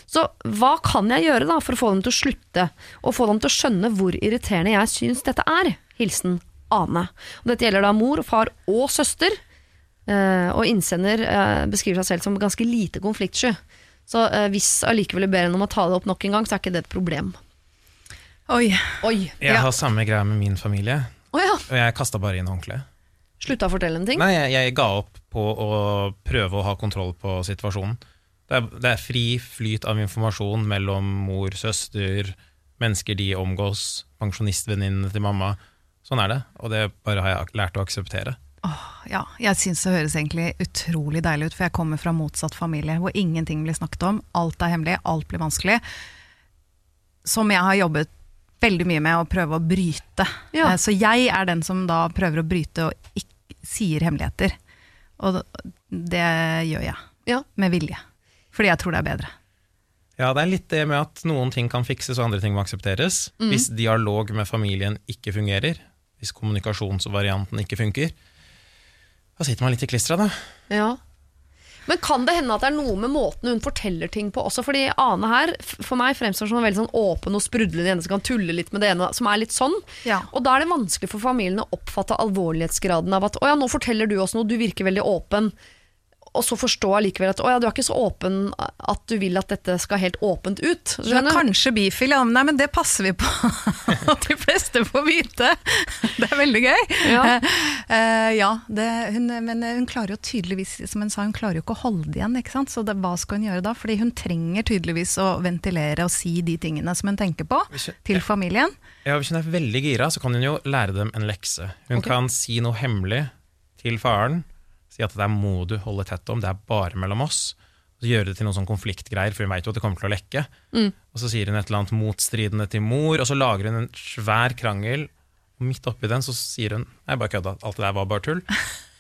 Så hva kan jeg gjøre da for å få dem til å slutte, og få dem til å skjønne hvor irriterende jeg syns dette er? Hilsen Ane. Og dette gjelder da mor, far og søster, uh, og innsender uh, beskriver seg selv som ganske lite konfliktsky. Så hvis allikevel ber henne om å ta det opp nok en gang, så er ikke det et problem. Oi. Oi! Jeg har samme greia med min familie, oh, ja. og jeg kasta bare inn håndkleet. Slutta å fortelle en ting? Nei, jeg, jeg ga opp på å prøve å ha kontroll på situasjonen. Det er, det er fri flyt av informasjon mellom mor, søster, mennesker de omgås, pensjonistvenninnene til mamma. Sånn er det, og det bare har jeg lært å akseptere. Ja, jeg syns det høres egentlig utrolig deilig ut, for jeg kommer fra motsatt familie, hvor ingenting blir snakket om, alt er hemmelig, alt blir vanskelig. Som jeg har jobbet veldig mye med å prøve å bryte. Ja. Eh, Så jeg er den som da prøver å bryte og ikke sier hemmeligheter. Og det gjør jeg, Ja. med vilje. Fordi jeg tror det er bedre. Ja, det er litt det med at noen ting kan fikses og andre ting må aksepteres. Hvis dialog med familien ikke fungerer, hvis kommunikasjonsvarianten ikke funker, da sitter man litt i klistra, da. Ja. Men kan det hende at det er noe med måten hun forteller ting på også? Fordi Ane her for meg fremstår som en veldig sånn åpen og sprudlende jente som kan tulle litt med det ene, som er litt sånn. Ja. Og da er det vanskelig for familien å oppfatte alvorlighetsgraden av at å ja, nå forteller du oss noe, du virker veldig åpen. Og så forstå allikevel at å ja, du er ikke så åpen at du vil at dette skal helt åpent ut. Du er kanskje bifil, ja. Nei, men det passer vi på (laughs) at de fleste får vite. Det er veldig gøy. Ja. uh, ja, det, hun, men hun klarer jo tydeligvis, som hun sa, hun klarer jo ikke å holde det igjen. ikke sant? Så det, hva skal hun gjøre da? Fordi hun trenger tydeligvis å ventilere og si de tingene som hun tenker på, hun- til familien. Ja, Hvis hun er veldig gira, så kan hun jo lære dem en lekse. Hun okay. kan si noe hemmelig til faren. Si at det der må du holde tett om, det er bare mellom oss. Så gjøre det til noen sånn konfliktgreier, for hun vet jo at det kommer til å lekke. Og så sier hun et eller annet motstridende til mor, og så lager hun en svær krangel. Og midt oppi den så sier hun Nei, bare kødda, alt det der var bare tull.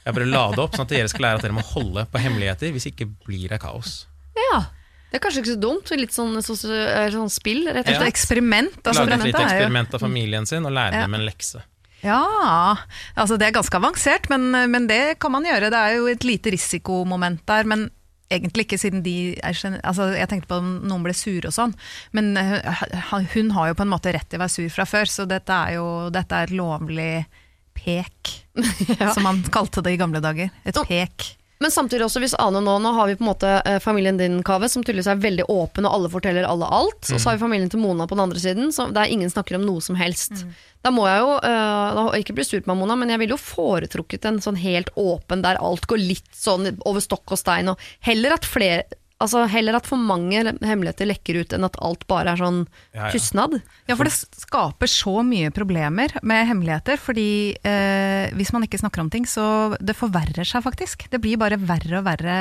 Jeg bare la det opp, sånn at dere skal lære at dere må holde på hemmeligheter, hvis ikke blir det kaos. Ja. Det er kanskje ikke så dumt. Litt sånn, så, så, sånn spill, rett og slett. Ja. eksperiment. Altså, Lage et lite er eksperiment av familien sin, og lære Ja. dem en lekse. Ja, altså det er ganske avansert, men, men det kan man gjøre. Det er jo et lite risikomoment der, men egentlig ikke siden de er altså Jeg tenkte på om noen ble sure og sånn, men eh, hun har jo på en måte rett til å være sur fra før, så dette er jo dette er et lovlig pek, (laughs) som man kalte det i gamle dager. Et Ja. pek. Men samtidig også, hvis Ane nå, nå har vi på en måte eh, familien din, Kave, som tydeligvis er veldig åpen, og alle forteller alle alt. Og så har vi familien til Mona på den andre siden, så der ingen snakker om noe som helst. Da må jeg jo, uh, ikke bli sur på meg, Mona, men jeg ville jo foretrukket en sånn helt åpen, der alt går litt sånn over stokk og stein, og heller at flere Altså Heller at for mange hemmeligheter lekker ut, enn at alt bare er sånn Ja, ja. tystnad. Ja, for det skaper så mye problemer med hemmeligheter, fordi eh, hvis man ikke snakker om ting, så det forverrer seg faktisk. Det blir bare verre og verre.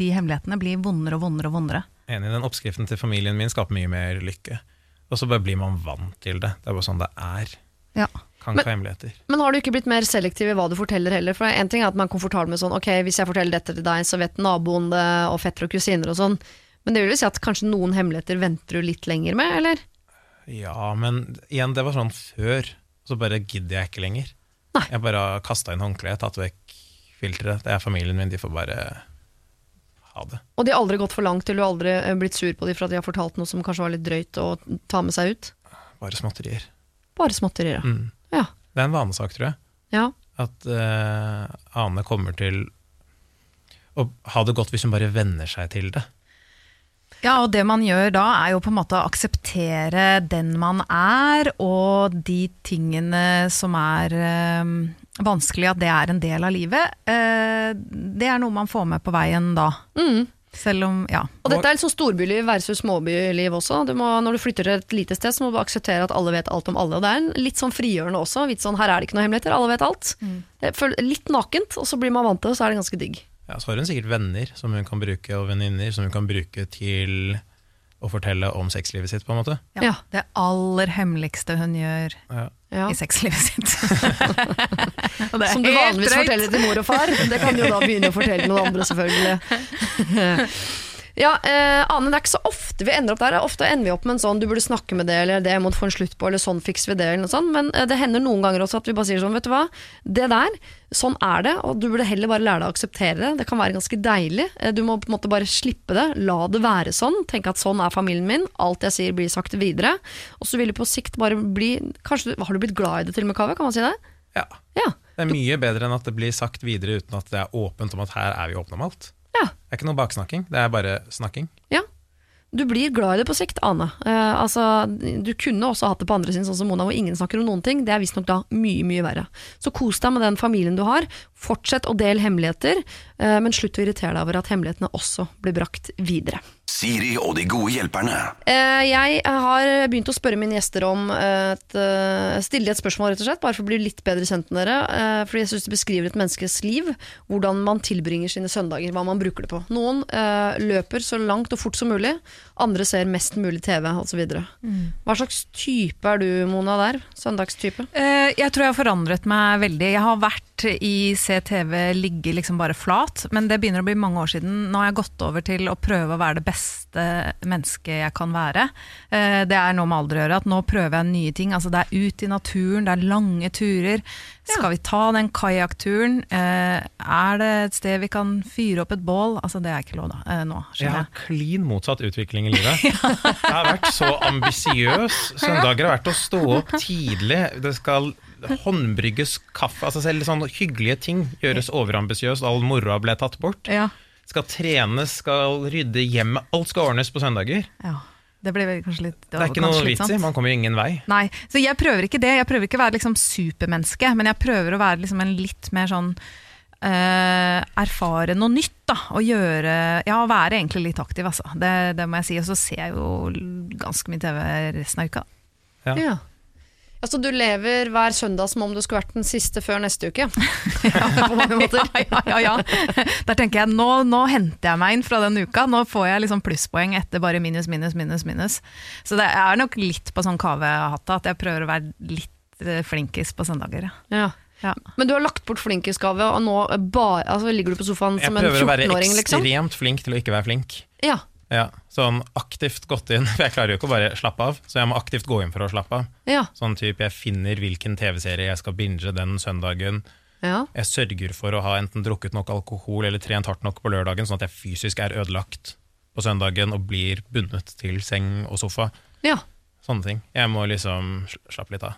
De hemmelighetene blir vondere og vondere og vondere. Enig, den oppskriften til familien min skaper mye mer lykke. Og så bare blir man vant til det. Det er bare sånn det er. Ja. Kan Men- ikke ha hemmeligheter. Men har du ikke blitt mer selektiv i hva du forteller heller? For en ting er at man er komfortabel med sånn, ok, hvis jeg forteller dette til deg, så vet naboen det, og fettere og kusiner og sånn. Men det vil jo si at kanskje noen hemmeligheter venter du litt lenger med, eller? Ja, men igjen, det var sånn før. Så bare gidder jeg ikke lenger. Nei. Jeg bare har kasta inn håndkleet, tatt vekk filteret. Det er familien min, de får bare ha det. Og de har aldri gått for langt, eller du har aldri eh, blitt sur på dem for at de har fortalt noe som kanskje var litt drøyt å ta med seg ut? Bare småtterier. Bare småtterier, ja. Mm. Ja. Det er en vanesak, tror jeg. ja. At uh, Ane kommer til å ha det godt hvis hun bare venner seg til det. Ja, og det man gjør da er jo på en måte å akseptere den man er, og de tingene som er eh, vanskelig, at det er en del av livet. Eh, det er noe man får med på veien da. Mm. Selv om, ja. Og dette er litt sånn storbyliv versus småbyliv også. Du må, når du flytter til et lite sted, så må du akseptere at alle vet alt om alle. Og det er en litt sånn frigjørende også. Litt sånn, her er det ikke noe hemmeligheter, alle vet alt. Mm. litt nakent, og så blir man vant til det, og så er det ganske digg. Ja, så har hun sikkert venner som hun kan bruke, og venninner som hun kan bruke til å fortelle om sexlivet sitt, på en måte. ja. Ja. Det aller hemmeligste hun gjør Ja. Ja. i sexlivet sitt. (laughs) Og det er Som du vanligvis forteller til mor og far. Det kan du jo da begynne å fortelle noen andre, selvfølgelig. (laughs) Ja, eh, Ane, det er ikke så ofte vi ender opp der. Ofte ender vi opp med en sånn 'du burde snakke med det', eller 'det må du få en slutt på', eller 'sånn fikser vi det', eller noe sånt. Men eh, det hender noen ganger også at vi bare sier sånn 'vet du hva, det der, sånn er det', og du burde heller bare lære deg å akseptere det. Det kan være ganske deilig. Eh, Du må på en måte bare slippe det. La det være sånn. Tenke at sånn er familien min. Alt jeg sier blir sagt videre. Og så vil du på sikt bare bli Kanskje du- Har du blitt glad i det til og med, Kaveh? Kan man si det? Ja. Ja. Det er mye bedre enn at det blir sagt videre uten at det er åpent om at her er vi åpne om alt. Ja. Det er ikke noe baksnakking, det er bare snakking. Ja. Du blir glad i det på sikt, Ane. Eh, altså, du kunne også hatt det på andre siden, sånn som Mona, hvor ingen snakker om noen ting. Det er visstnok da mye, mye verre. Så kos deg med den familien du har. Fortsett å dele hemmeligheter, men slutt å irritere deg over at hemmelighetene også blir brakt videre. Siri og de gode hjelperne. Eh, jeg har begynt å spørre mine gjester om et, eh, stille et spørsmål, rett og slett, bare for å bli litt bedre kjent med dere. eh, fordi jeg syns det beskriver et menneskes liv, hvordan man tilbringer sine søndager, hva man bruker det på. Noen eh, løper så langt og fort som mulig, andre ser mest mulig TV osv. Hva slags type er du, Mona, der? Søndagstype? Eh, Jeg tror jeg har forandret meg veldig. Jeg har vært i CTV ligge liksom bare flat, men det begynner å bli mange år siden. Nå har jeg gått over til å prøve å være det beste mennesket jeg kan være. Eh, Det er noe med alder å gjøre, at nå prøver jeg nye ting. Altså det er ut i naturen, det er lange turer. Skal vi ta den kajakkturen? Eh, Er det et sted vi kan fyre opp et bål? Altså det er ikke lov da, eh, nå, Jeg har klin motsatt utvikling i livet. (laughs) Jeg har vært så ambisiøs. Søndager har vært å stå opp tidlig. Det skal håndbrygges kaffe. Altså Selv sånne hyggelige ting gjøres overambisiøst. All moroa ble tatt bort. Ja, Skal trenes, skal rydde hjemmet. Alt skal ordnes på søndager. ja. Det blir kanskje litt Det er ikke noe vits i. Man kommer jo ingen vei. Nei, så jeg prøver ikke det. Jeg prøver ikke å være liksom supermenneske, men jeg prøver å være liksom en litt mer sånn Uh, erfare noe nytt, da. Og gjøre Ja, være egentlig litt aktiv, altså. Det, det må jeg si. Og så ser jeg jo ganske mye TV resten av uka. Ja. Ja. Altså, du lever hver søndag som om du skulle vært den siste før neste uke. (laughs) (laughs) på mange måter. (laughs) ja, ja, ja. Der tenker jeg nå, nå henter jeg meg inn fra den uka. Nå får jeg liksom plusspoeng etter bare minus, minus, minus. minus. Så det er nok litt på sånn kavehatta at jeg prøver å være litt eh, flinkis på søndager. ja. Ja. Ja. Men du har lagt bort flinkisgave, og nå bare, altså, ligger du på sofaen Jeg som en 14-åring? Jeg prøver å være 14-åring, liksom? ekstremt flink til å ikke være flink. Ja. Ja, Sånn aktivt gått inn, (laughs) for jeg klarer jo ikke å bare slappe av, så jeg må aktivt gå inn for å slappe av. Ja. Sånn type jeg finner hvilken TV-serie jeg skal binge den søndagen. ja. Jeg sørger for å ha enten drukket nok alkohol eller trent hardt nok på lørdagen, sånn at jeg fysisk er ødelagt på søndagen og blir bundet til seng og sofa. ja. Sånne ting. Jeg må liksom slappe litt av.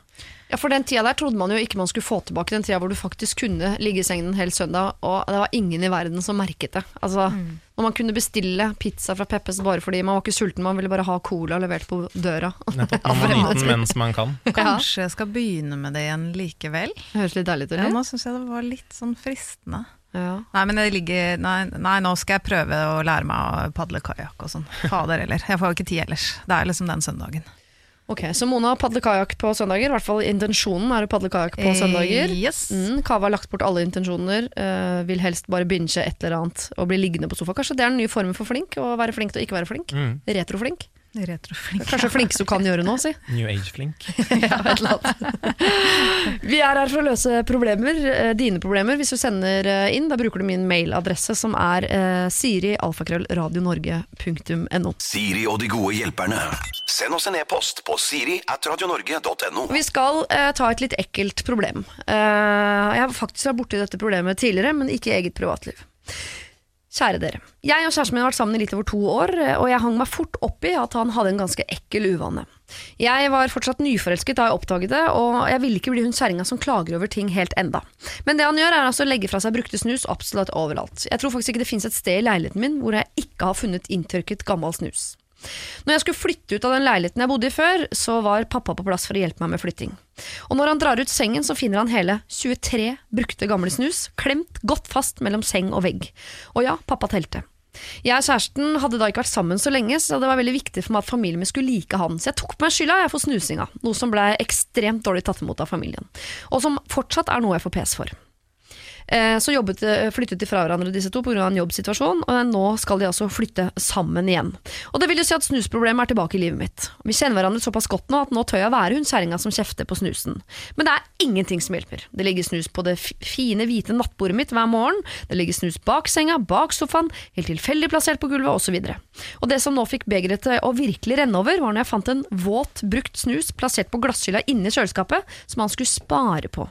Ja, for den tida der trodde man jo ikke man skulle få tilbake den tida hvor du faktisk kunne ligge i sengen en hel søndag, og det var ingen i verden som merket det. Altså, Når man kunne bestille pizza fra Peppes bare fordi man var ikke sulten, man ville bare ha cola levert på døra. Nettopp, (laughs) Man må nyte den mens man kan. (laughs) Kanskje jeg skal begynne med det igjen likevel? Høres litt deilig ut, Ja, nå syns jeg det var litt sånn fristende. Ja. Nei, men det ligger nei, nei, nå skal jeg prøve å lære meg å padle kajakk og sånn. Fader heller. Jeg får jo ikke tid ellers. Det er liksom den søndagen. Ok, Så Mona padler kajakk på søndager. I hvert fall intensjonen er å padle kajakk på søndager. Eh, Yes. Mm, Kava har lagt bort alle intensjoner, Uh, vil helst bare binche et eller annet og bli liggende på sofa. Kanskje det er den nye formen for flink? Å være flink til å ikke være flink? Mm. Retroflink? Retroflink. Kanskje flink du kan gjøre nå, si. (laughs) New age-flink. (laughs) Ja, et eller annet. (laughs) Vi er her for å løse problemer, eh, dine problemer. Hvis du sender eh, inn, da bruker du min mailadresse som er eh, siri Siri og de gode hjelperne. Send oss en e-post på siri at radionorge.no. Vi skal eh, ta et litt ekkelt problem. Eh, jeg har faktisk vært borti dette problemet tidligere, men ikke i eget privatliv. Kjære dere. Jeg og kjæresten min har vært sammen i litt over to år, og jeg hang meg fort opp i at han hadde en ganske ekkel uvane. Jeg var fortsatt nyforelsket da jeg oppdaget det, og jeg ville ikke bli hun kjerringa som klager over ting helt enda. Men det han gjør, er altså å legge fra seg brukte snus absolutt overalt. Jeg tror faktisk ikke det fins et sted i leiligheten min hvor jeg ikke har funnet inntørket gammel snus. Når jeg skulle flytte ut av den leiligheten jeg bodde i før, så var pappa på plass for å hjelpe meg med flytting. Og når han drar ut sengen, så finner han hele 23 brukte gamle snus, klemt godt fast mellom seng og vegg. Og ja, pappa telte. Jeg og kjæresten hadde da ikke vært sammen så lenge, så det var veldig viktig for meg at familien min skulle like han. Så jeg tok på meg skylda jeg for snusinga, noe som ble ekstremt dårlig tatt imot av familien. Og som fortsatt er noe jeg får pes for. Eh, Så jobbet, eh, flyttet de fra hverandre disse to pga. en jobbsituasjon, og nå skal de altså flytte sammen igjen. Og det vil jo si at snusproblemet er tilbake i livet mitt. Vi kjenner hverandre såpass godt nå at nå tør jeg være hun kjerringa som kjefter på snusen. Men det er ingenting som hjelper. Det ligger snus på det fine, hvite nattbordet mitt hver morgen, det ligger snus bak senga, bak sofaen, helt tilfeldig plassert på gulvet, osv. Og det som nå fikk begeret til å virkelig renne over, var når jeg fant en våt, brukt snus plassert på glasshylla inni kjøleskapet, som han skulle spare på.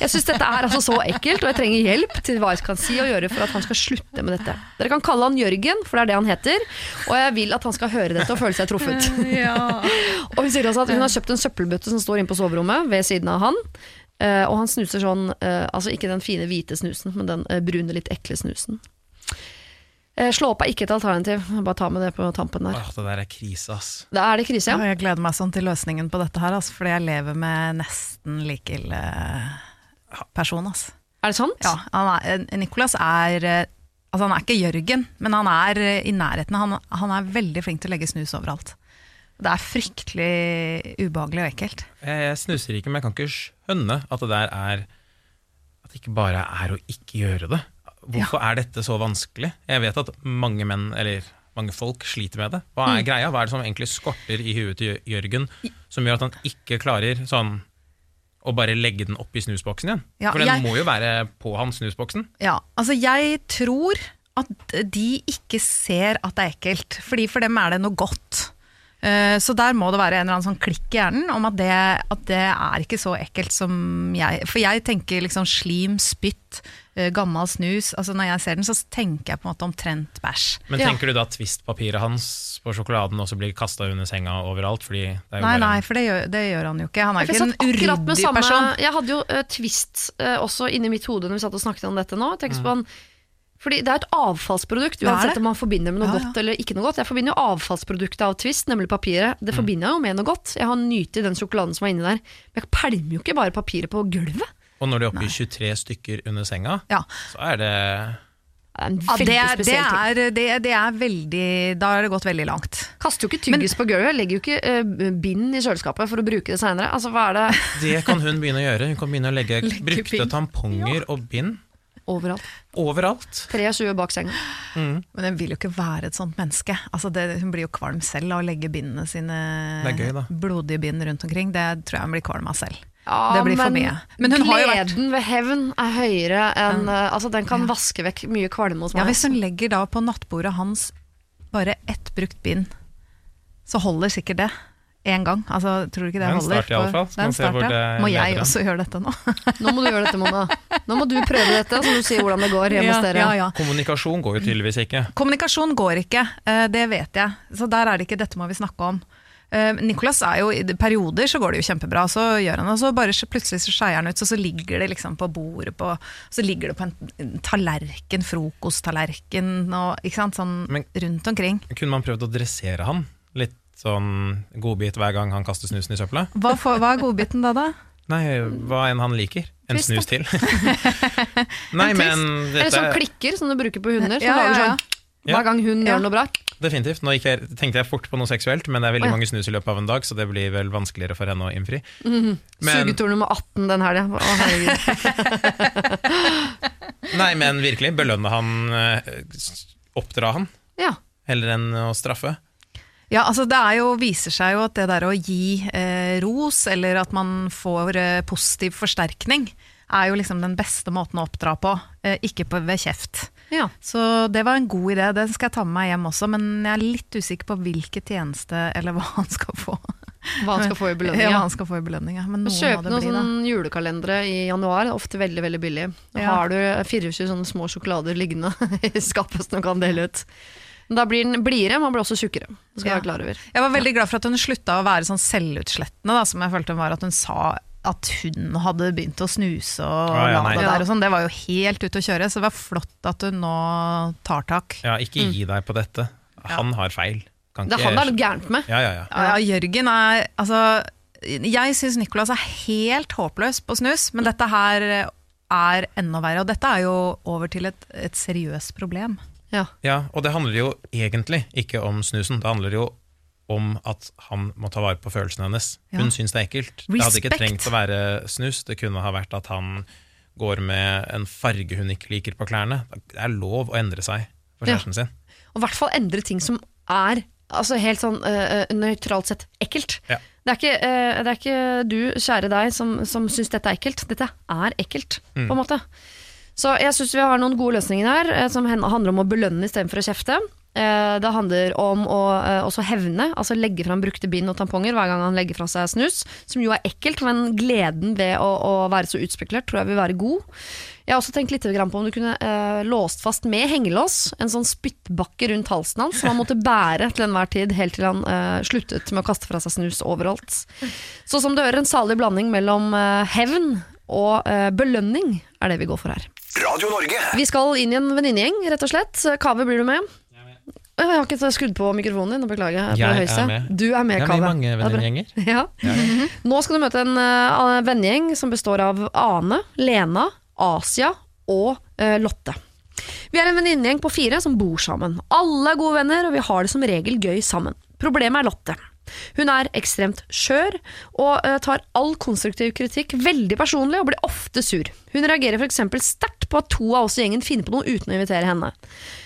Jeg syns dette er altså så ekkelt, og jeg trenger hjelp til hva jeg kan si og gjøre for at han skal slutte med dette. Dere kan kalle han Jørgen, for det er det han heter, og jeg vil at han skal høre dette og føle seg truffet. (laughs) og hun sier også at hun har kjøpt en søppelbøtte som står inne på soverommet ved siden av han. eh, og han snuser sånn, eh, altså ikke den fine hvite snusen, men den eh, brune, litt ekle snusen. Eh, slå opp er ikke et alternativ, bare ta med det på tampen der. Åh, det der er krise, ass. Da er det krise, Ja, ja. jeg gleder meg sånn til løsningen på dette her, ass, fordi jeg lever med nesten like ille person. Altså. Er det sant? Ja, han er, Nicolas er eh, Altså, han er ikke Jørgen, men han er eh, i nærheten. Han, han er veldig flink til å legge snus overalt. Det er fryktelig ubehagelig og ekkelt. Jeg, jeg snuser ikke, men jeg kan ikke skjønne at det der er At det ikke bare er å ikke gjøre det. Hvorfor er dette så vanskelig? Jeg vet at mange menn, eller mange folk, sliter med det. Hva Mm. er greia? Hva er det som egentlig skorter i huet til Jørgen, som gjør at han ikke klarer sånn å bare legge den opp i snusboksen igjen? Ja, For den jeg- må jo være på han, snusboksen. Ja, altså jeg tror at de ikke ser at det er ekkelt, fordi for dem er det noe godt. Eh, Så der må det være en eller annen sånn klikk i hjernen om at det, at det er ikke så ekkelt som jeg For jeg tenker liksom slim, spytt, eh, gammel snus. Altså Når jeg ser den, så tenker jeg på en måte omtrent bæsj. Men Ja. tenker du da at Twist-papiret hans på sjokoladen også blir kasta under senga overalt? Fordi det er jo Nei, bare nei, for det gjør, det gjør han jo ikke. Han er Jeg ikke en uryddig samme- person. Jeg hadde jo uh, Twist uh, også inni mitt hode når vi satt og snakket om dette nå. Jeg mm. på han, fordi Det er et avfallsprodukt, uansett om man forbinder med noe Ja, ja. godt eller ikke noe godt. Jeg forbinder jo avfallsproduktet av Twist, nemlig papiret. Det forbinder jeg jo med noe godt. Jeg har nytt i den sjokoladen som var inni der. Men jeg pælmer jo ikke bare papiret på gulvet. Og når de er oppe i 23 stykker under senga, Ja. så er det er Ja, det, er, det, er, det, det er veldig Da har det gått veldig langt. Kaster jo ikke tyggis på gulvet. Legger jo ikke uh, bind i kjøleskapet for å bruke det seinere. Altså, det Det kan hun begynne å gjøre. Hun kan begynne å legge, (laughs) Legge brukte tamponger og bind overalt? overalt. 23 bak senga. Men hun vil jo ikke være et sånt menneske. Altså det, hun blir jo kvalm selv av å legge bindene sine gøy, blodige bind rundt omkring. Det tror jeg hun blir kvalm av selv. Ja, Det blir for mye. Men hun har jo vært gleden ved hevn er høyere enn eh, Altså, den kan vaske vekk mye kvalme hos ja, meg. Hvis hun legger da på nattbordet hans bare ett brukt bind, så holder sikkert det. Én gang. Altså, tror du ikke det Det er en holder? start i alle fall. Så Det er en hvor start, ja. Må jeg også gjøre dette nå? (laughs) Nå må du gjøre dette, Mona. Nå må du prøve dette, så du sier hvordan det går hjemme hos dere. ja, ja. Kommunikasjon går jo tydeligvis ikke. Kommunikasjon går ikke, eh, det vet jeg. Så der er det ikke 'dette må vi snakke om'. Eh, Nicolas er jo, i perioder så går det jo kjempebra, så gjør han det, og så bare plutselig så skeier han ut, så, så ligger det liksom på bordet på, så ligger det på en, en tallerken, frokosttallerken, og, ikke sant, sånn Men- rundt omkring. Kunne man prøvd å dressere han? Litt sånn godbit hver gang han kaster snusen i søpla? Hva, for, hva er godbiten da da? Nei, hva enn han liker. En Twist, snus til. (laughs) Nei, En men Eller sånn klikker som du bruker på hunder, som Ja, ja, lager ja. sånn Ja. hver gang hun Ja. gjør noe bra. Definitivt. Nå gikk jeg, tenkte jeg fort på noe seksuelt, men det er veldig oh, ja. mange snus i løpet av en dag, så det blir vel vanskeligere for henne å innfri. Men- Sugetur nummer 18 den helga. Å, herregud. (laughs) Nei, men virkelig. Belønne han, eh, oppdra han, Ja. heller enn å straffe. Ja, altså det er jo, viser seg jo at det der å gi eh, ros, eller at man får eh, positiv forsterkning, er jo liksom den beste måten å oppdra på, eh, ikke på, ved kjeft. ja. Så det var en god idé, den skal jeg ta med meg hjem også, men jeg er litt usikker på hvilken tjeneste, eller (laughs) hva han skal få. Hva han skal få i (laughs) belønning. Ja, hva han skal få i belønning, ja. Men noe Kjøp noen bli, sånn julekalendere i januar, ofte veldig veldig billig. Da Ja. har du 24 sånne små sjokolader liggende (laughs) i skapet som du kan dele ut. Men Da blir den blidere, man blir også tjukkere. Det skal Ja. være klar over. Jeg var veldig glad for at hun slutta å være sånn selvutslettende, da, som jeg følte hun var. At hun sa at hun hadde begynt å snuse og Ah, ja, la det der og sånn. Det var jo helt ute å kjøre, så det var flott at hun nå tar tak. Ja, ikke gi deg på dette. Han har feil. Kan Mm. Det er han det er noe gærent med. Ja, ja, ja. Ja, ja, Jørgen er Altså, jeg syns Nicolas er helt håpløs på snus, men dette her er enda verre. Og dette er jo over til et, et seriøst problem. Ja. Ja, og det handler jo egentlig ikke om snusen. Det handler jo om at han må ta vare på følelsene hennes. Ja. Hun syns det er ekkelt. Det hadde ikke trengt å være snus. Det kunne ha vært at han går med en farge hun ikke liker på klærne. Det er lov å endre seg for Ja. sin. Og i hvert fall endre ting som er altså helt sånn uh, nøytralt sett ekkelt. Ja. Det, er ikke, uh, det er ikke du, kjære deg, som, som syns dette er ekkelt. Dette er ekkelt, Mm. på en måte. Så jeg syns vi har noen gode løsninger her, eh, som handler om å belønne istedenfor å kjefte. Eh, Det handler om å eh, også hevne, altså legge fram brukte bind og tamponger hver gang han legger fra seg snus, som jo er ekkelt, men gleden ved å, å være så utspekulert tror jeg vil være god. Jeg har også tenkt litt på om du kunne eh, låst fast med hengelås en sånn spyttbakke rundt halsen hans, som han måtte bære til enhver tid, helt til han eh, sluttet med å kaste fra seg snus overalt. Så som du hører, en salig blanding mellom eh, hevn og belønning er det vi går for her. Radio Norge. Vi skal inn i en venninnegjeng, rett og slett. Kave, blir du med? Jeg har ikke skrudd på mikrofonen din, beklager. Jeg, Jeg er med. Du er med, Jeg er med i Kave. mange Ja, (laughs) Ja. (laughs) Nå skal du møte en uh, vennegjeng som består av Ane, Lena, Asia og uh, Lotte. Vi er en venninnegjeng på fire som bor sammen. Alle er gode venner, og vi har det som regel gøy sammen. Problemet er Lotte. Hun er ekstremt skjør og eh, tar all konstruktiv kritikk veldig personlig og blir ofte sur. Hun reagerer f.eks. sterkt på at to av oss i gjengen finner på noe uten å invitere henne.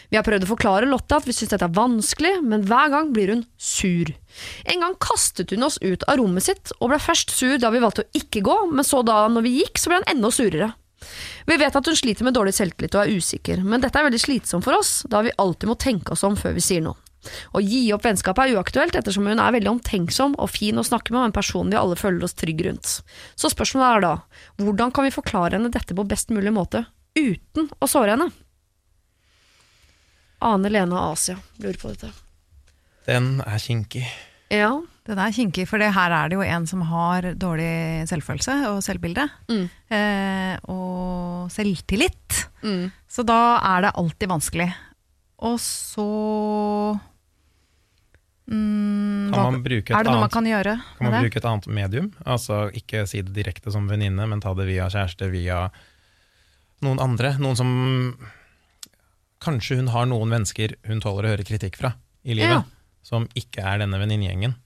Vi har prøvd å forklare Lotte at vi syns dette er vanskelig, men hver gang blir hun sur. En gang kastet hun oss ut av rommet sitt, og ble først sur da vi valgte å ikke gå, men så da når vi gikk, så ble hun enda surere. Vi vet at hun sliter med dårlig selvtillit og er usikker, men dette er veldig slitsomt for oss, da vi alltid må tenke oss om før vi sier noe. Å gi opp vennskapet er uaktuelt, ettersom hun er veldig omtenksom og fin å snakke med, og en person vi alle føler oss trygge rundt. Så spørsmålet er da, hvordan kan vi forklare henne dette på best mulig måte, uten å såre henne? Ane Lene Asia lurer på dette. Den er kinkig. Ja, Den er kinkig, for det her er det jo en som har dårlig selvfølelse og selvbilde. Mm. Eh, og selvtillit. mm. Så da er det alltid vanskelig. Og så mm, Kan man bruke et Er det noe man kan gjøre Kan man det? bruke et annet medium? Altså Ikke si det direkte som venninne, men ta det via kjæreste, via noen andre. Noen som Kanskje hun har noen mennesker hun tåler å høre kritikk fra i livet, Ja. som ikke er denne venninnegjengen.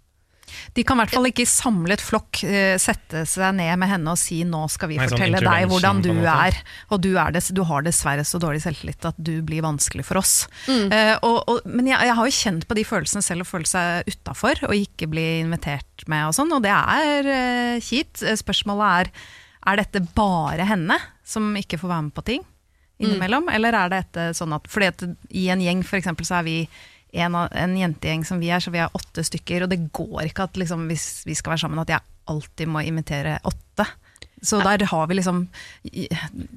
De kan i hvert fall ikke i samlet flokk eh, sette seg ned med henne og si 'nå skal vi Nei, sånn fortelle deg hvordan du er', og du, er det, du har dessverre så dårlig selvtillit at du blir vanskelig for oss. Mm. Uh, og, og, men jeg, jeg har jo kjent på de følelsene selv, å føle seg utafor og ikke bli invitert med og sånn, og det er uh, kjipt. Spørsmålet er er dette bare henne som ikke får være med på ting innimellom, eller er det dette sånn at Fordi at i en gjeng for eksempel, så er vi en, en jentegjeng som vi er, så vi er åtte stykker, og det går ikke at liksom, hvis vi skal være sammen, at jeg alltid må invitere åtte. Så der har vi liksom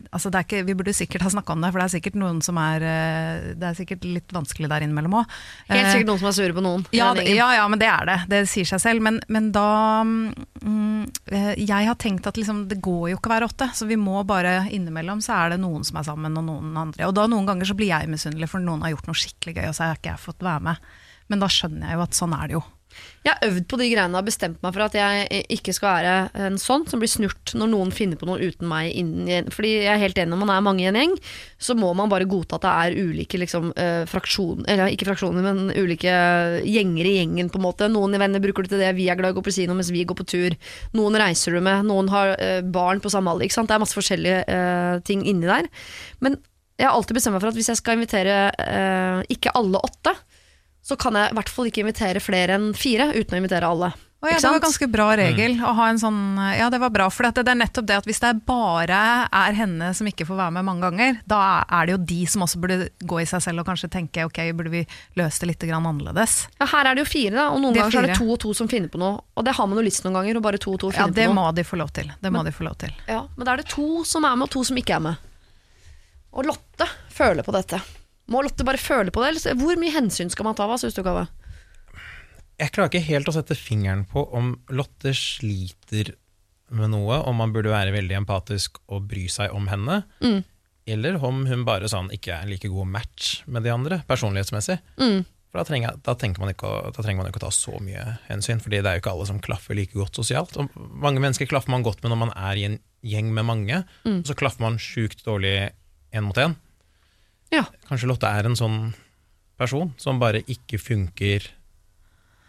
altså det er ikke, Vi burde sikkert ha snakka om det, for det er sikkert noen som er eh, Det er sikkert litt vanskelig der innimellom òg. Helt sikkert noen som er sure på noen. Ja, ja, ja, men det er det. Det sier seg selv. Men, men da mm, eh, Jeg har tenkt at liksom, det går jo ikke å være åtte, så vi må bare innimellom så er det noen som er sammen, og noen andre. Og da noen ganger så blir jeg misunnelig, for noen har gjort noe skikkelig gøy, og så har ikke jeg fått være med. Men da skjønner jeg jo at sånn er det jo. Jeg har øvd på de greiene og bestemt meg for at jeg ikke skal være en sånn som blir snurt når noen finner på noe uten meg. Fordi jeg er helt enig når man er mange i en gjeng, så må man bare godta at det er ulike liksom, eh, fraksjoner Eller ikke fraksjoner, men ulike gjenger i gjengen, på en måte. Noen i venner bruker det til det, vi er glad i å gå på kino mens vi går på tur. Noen reiser du med, noen har eh, barn på samme alder. Det er masse forskjellige uh, ting inni der. Men jeg har alltid bestemt meg for at hvis jeg skal invitere uh, ikke alle åtte, så kan jeg i hvert fall ikke invitere flere enn fire uten å invitere alle. Oh, ja, det var en ganske bra regel å ha en sånn Ja, det var bra, for det, det er nettopp det at hvis det er bare er henne som ikke får være med mange ganger, da er det jo de som også burde gå i seg selv og kanskje tenke ok, burde vi løse det litt grann annerledes? Ja, her er det jo fire, da, og noen er ganger så er det to og to som finner på noe. Og det har man jo lyst noen ganger, og bare to og to finner ja, på noe. må de få lov til. Det må de få lov til. Ja, men da er det to som er med, og to som ikke er med. Og Lotte føler på dette. Må Lotte bare føle på det? Eller hvor mye hensyn skal man ta? Hva syns du, Kave? Jeg klarer ikke helt å sette fingeren på om Lotte sliter med noe, om man burde være veldig empatisk og bry seg om henne, Mm. eller om hun bare sånn ikke er en like god match med de andre, personlighetsmessig. Mm. For da trenger, da, man ikke å, da trenger man ikke å ta så mye hensyn, fordi det er jo ikke alle som klaffer like godt sosialt. Og mange mennesker klaffer man godt med når man er i en gjeng med mange, Mm. og så klaffer man sjukt dårlig én mot én. Ja. Kanskje Lotte er en sånn person som bare ikke funker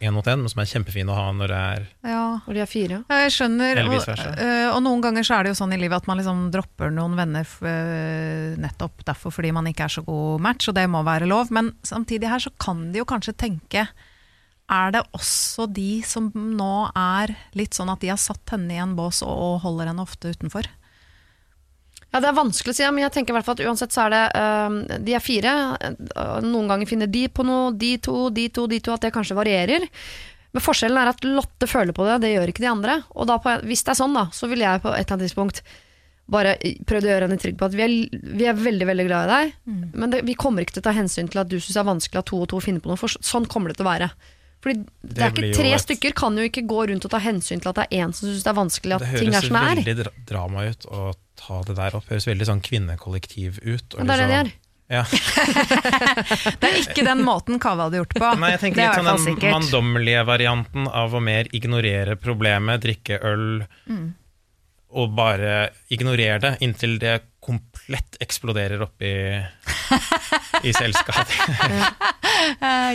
én mot én, men som er kjempefin å ha når det er Ja. Når de er fire. Ja, Jeg skjønner, og, øh, og noen ganger så er det jo sånn i livet at man liksom dropper noen venner øh, nettopp derfor fordi man ikke er så god match, og det må være lov. Men samtidig her så kan de jo kanskje tenke er det også de som nå er litt sånn at de har satt henne i en bås og, og holder henne ofte utenfor? Ja, Det er vanskelig å si, men jeg tenker i hvert fall at uansett så er det uh, De er fire. Noen ganger finner de på noe, de to, de to, de to, at det kanskje varierer. Men forskjellen er at Lotte føler på det, det gjør ikke de andre. Og da på, hvis det er sånn, da, så vil jeg på et eller annet tidspunkt bare prøvd å gjøre henne trygg på at vi er, vi er veldig veldig glad i deg, men det, vi kommer ikke til å ta hensyn til at du syns det er vanskelig at to og to finner på noe, for sånn kommer det til å være. Fordi det, Det er ikke Tre et- stykker kan jo ikke gå rundt og ta hensyn til at det er én som syns det er vanskelig at Det ting er høres som det er. veldig dra drama ut å ta det der opp. Høres veldig sånn kvinnekollektiv ut. og det er det de liksom- er. Ja. (laughs) Det er ikke den måten Kaveh hadde gjort på. Nei, jeg tenker det er litt sånn den manndommelige varianten av å mer ignorere problemet, drikke øl, Mm. og bare ignorere det inntil det komplett eksploderer opp i, i selskap. (laughs)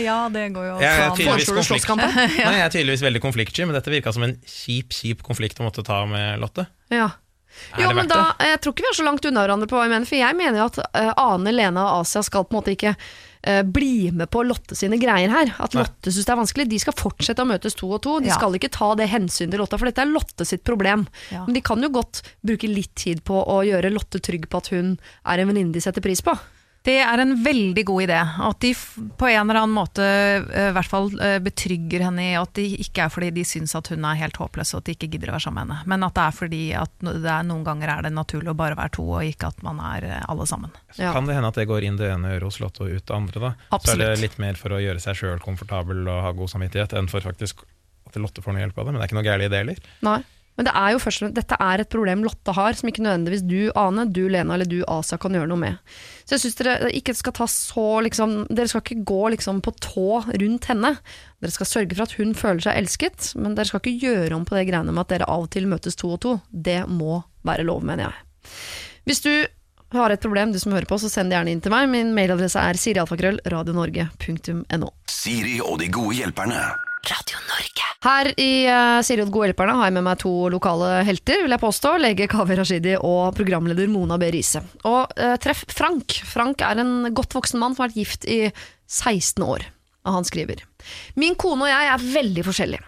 Ja, det går jo Jeg Foreslår du Nei, jeg er (laughs) tydeligvis veldig konfliktsky, men dette virka som en kjip, kjip konflikt å måtte ta med Lotte. Ja. Er Jo, men da, Jeg tror ikke vi er så langt unna hverandre på hva jeg mener, for jeg mener jo at eh, Ane, Lena og Asia skal på en måte ikke eh, bli med på Lotte sine greier her. At Nei. Lotte syns det er vanskelig. De skal fortsette å møtes to og to. De Ja. skal ikke ta det hensynet til Lotte, for dette er Lotte sitt problem. Ja. Men de kan jo godt bruke litt tid på å gjøre Lotte trygg på at hun er en venninne de setter pris på. Det er en veldig god idé. At de på en eller annen måte eh, i hvert fall eh, betrygger henne i at det ikke er fordi de syns at hun er helt håpløs og at de ikke gidder å være sammen med henne, men at det er fordi at det er, noen ganger er det naturlig å bare være to, og ikke at man er eh, alle sammen. Så Ja. kan det hende at det går inn det ene øret hos Lotte og ut det andre. da. Så er Absolutt. det litt mer for å gjøre seg sjøl komfortabel og ha god samvittighet, enn for faktisk at Lotte får noe hjelp av det. Men det er ikke noe gærent i det heller. Nei. Men det er jo først, og fremst- dette er et problem Lotte har, som ikke nødvendigvis du, Ane, du, Lena eller du, Asia, kan gjøre noe med. Så jeg syns dere ikke skal ta så liksom Dere skal ikke gå liksom på tå rundt henne. Dere skal sørge for at hun føler seg elsket, men dere skal ikke gjøre om på det greiene med at dere av og til møtes to og to. Det må være lov, mener jeg. Hvis du har et problem, du som hører på, så send det gjerne inn til meg. Min mailadresse er sirialfakrøll.radionorge.no. Siri og de gode hjelperne. Radio Norge. Her i uh, Siri og de har jeg med meg to lokale helter, vil jeg påstå. Lege Kaveh Rashidi og programleder Mona B. Riise. Og uh, treff Frank. Frank er en godt voksen mann som har vært gift i 16 år. Og han skriver Min kone og jeg er veldig forskjellige.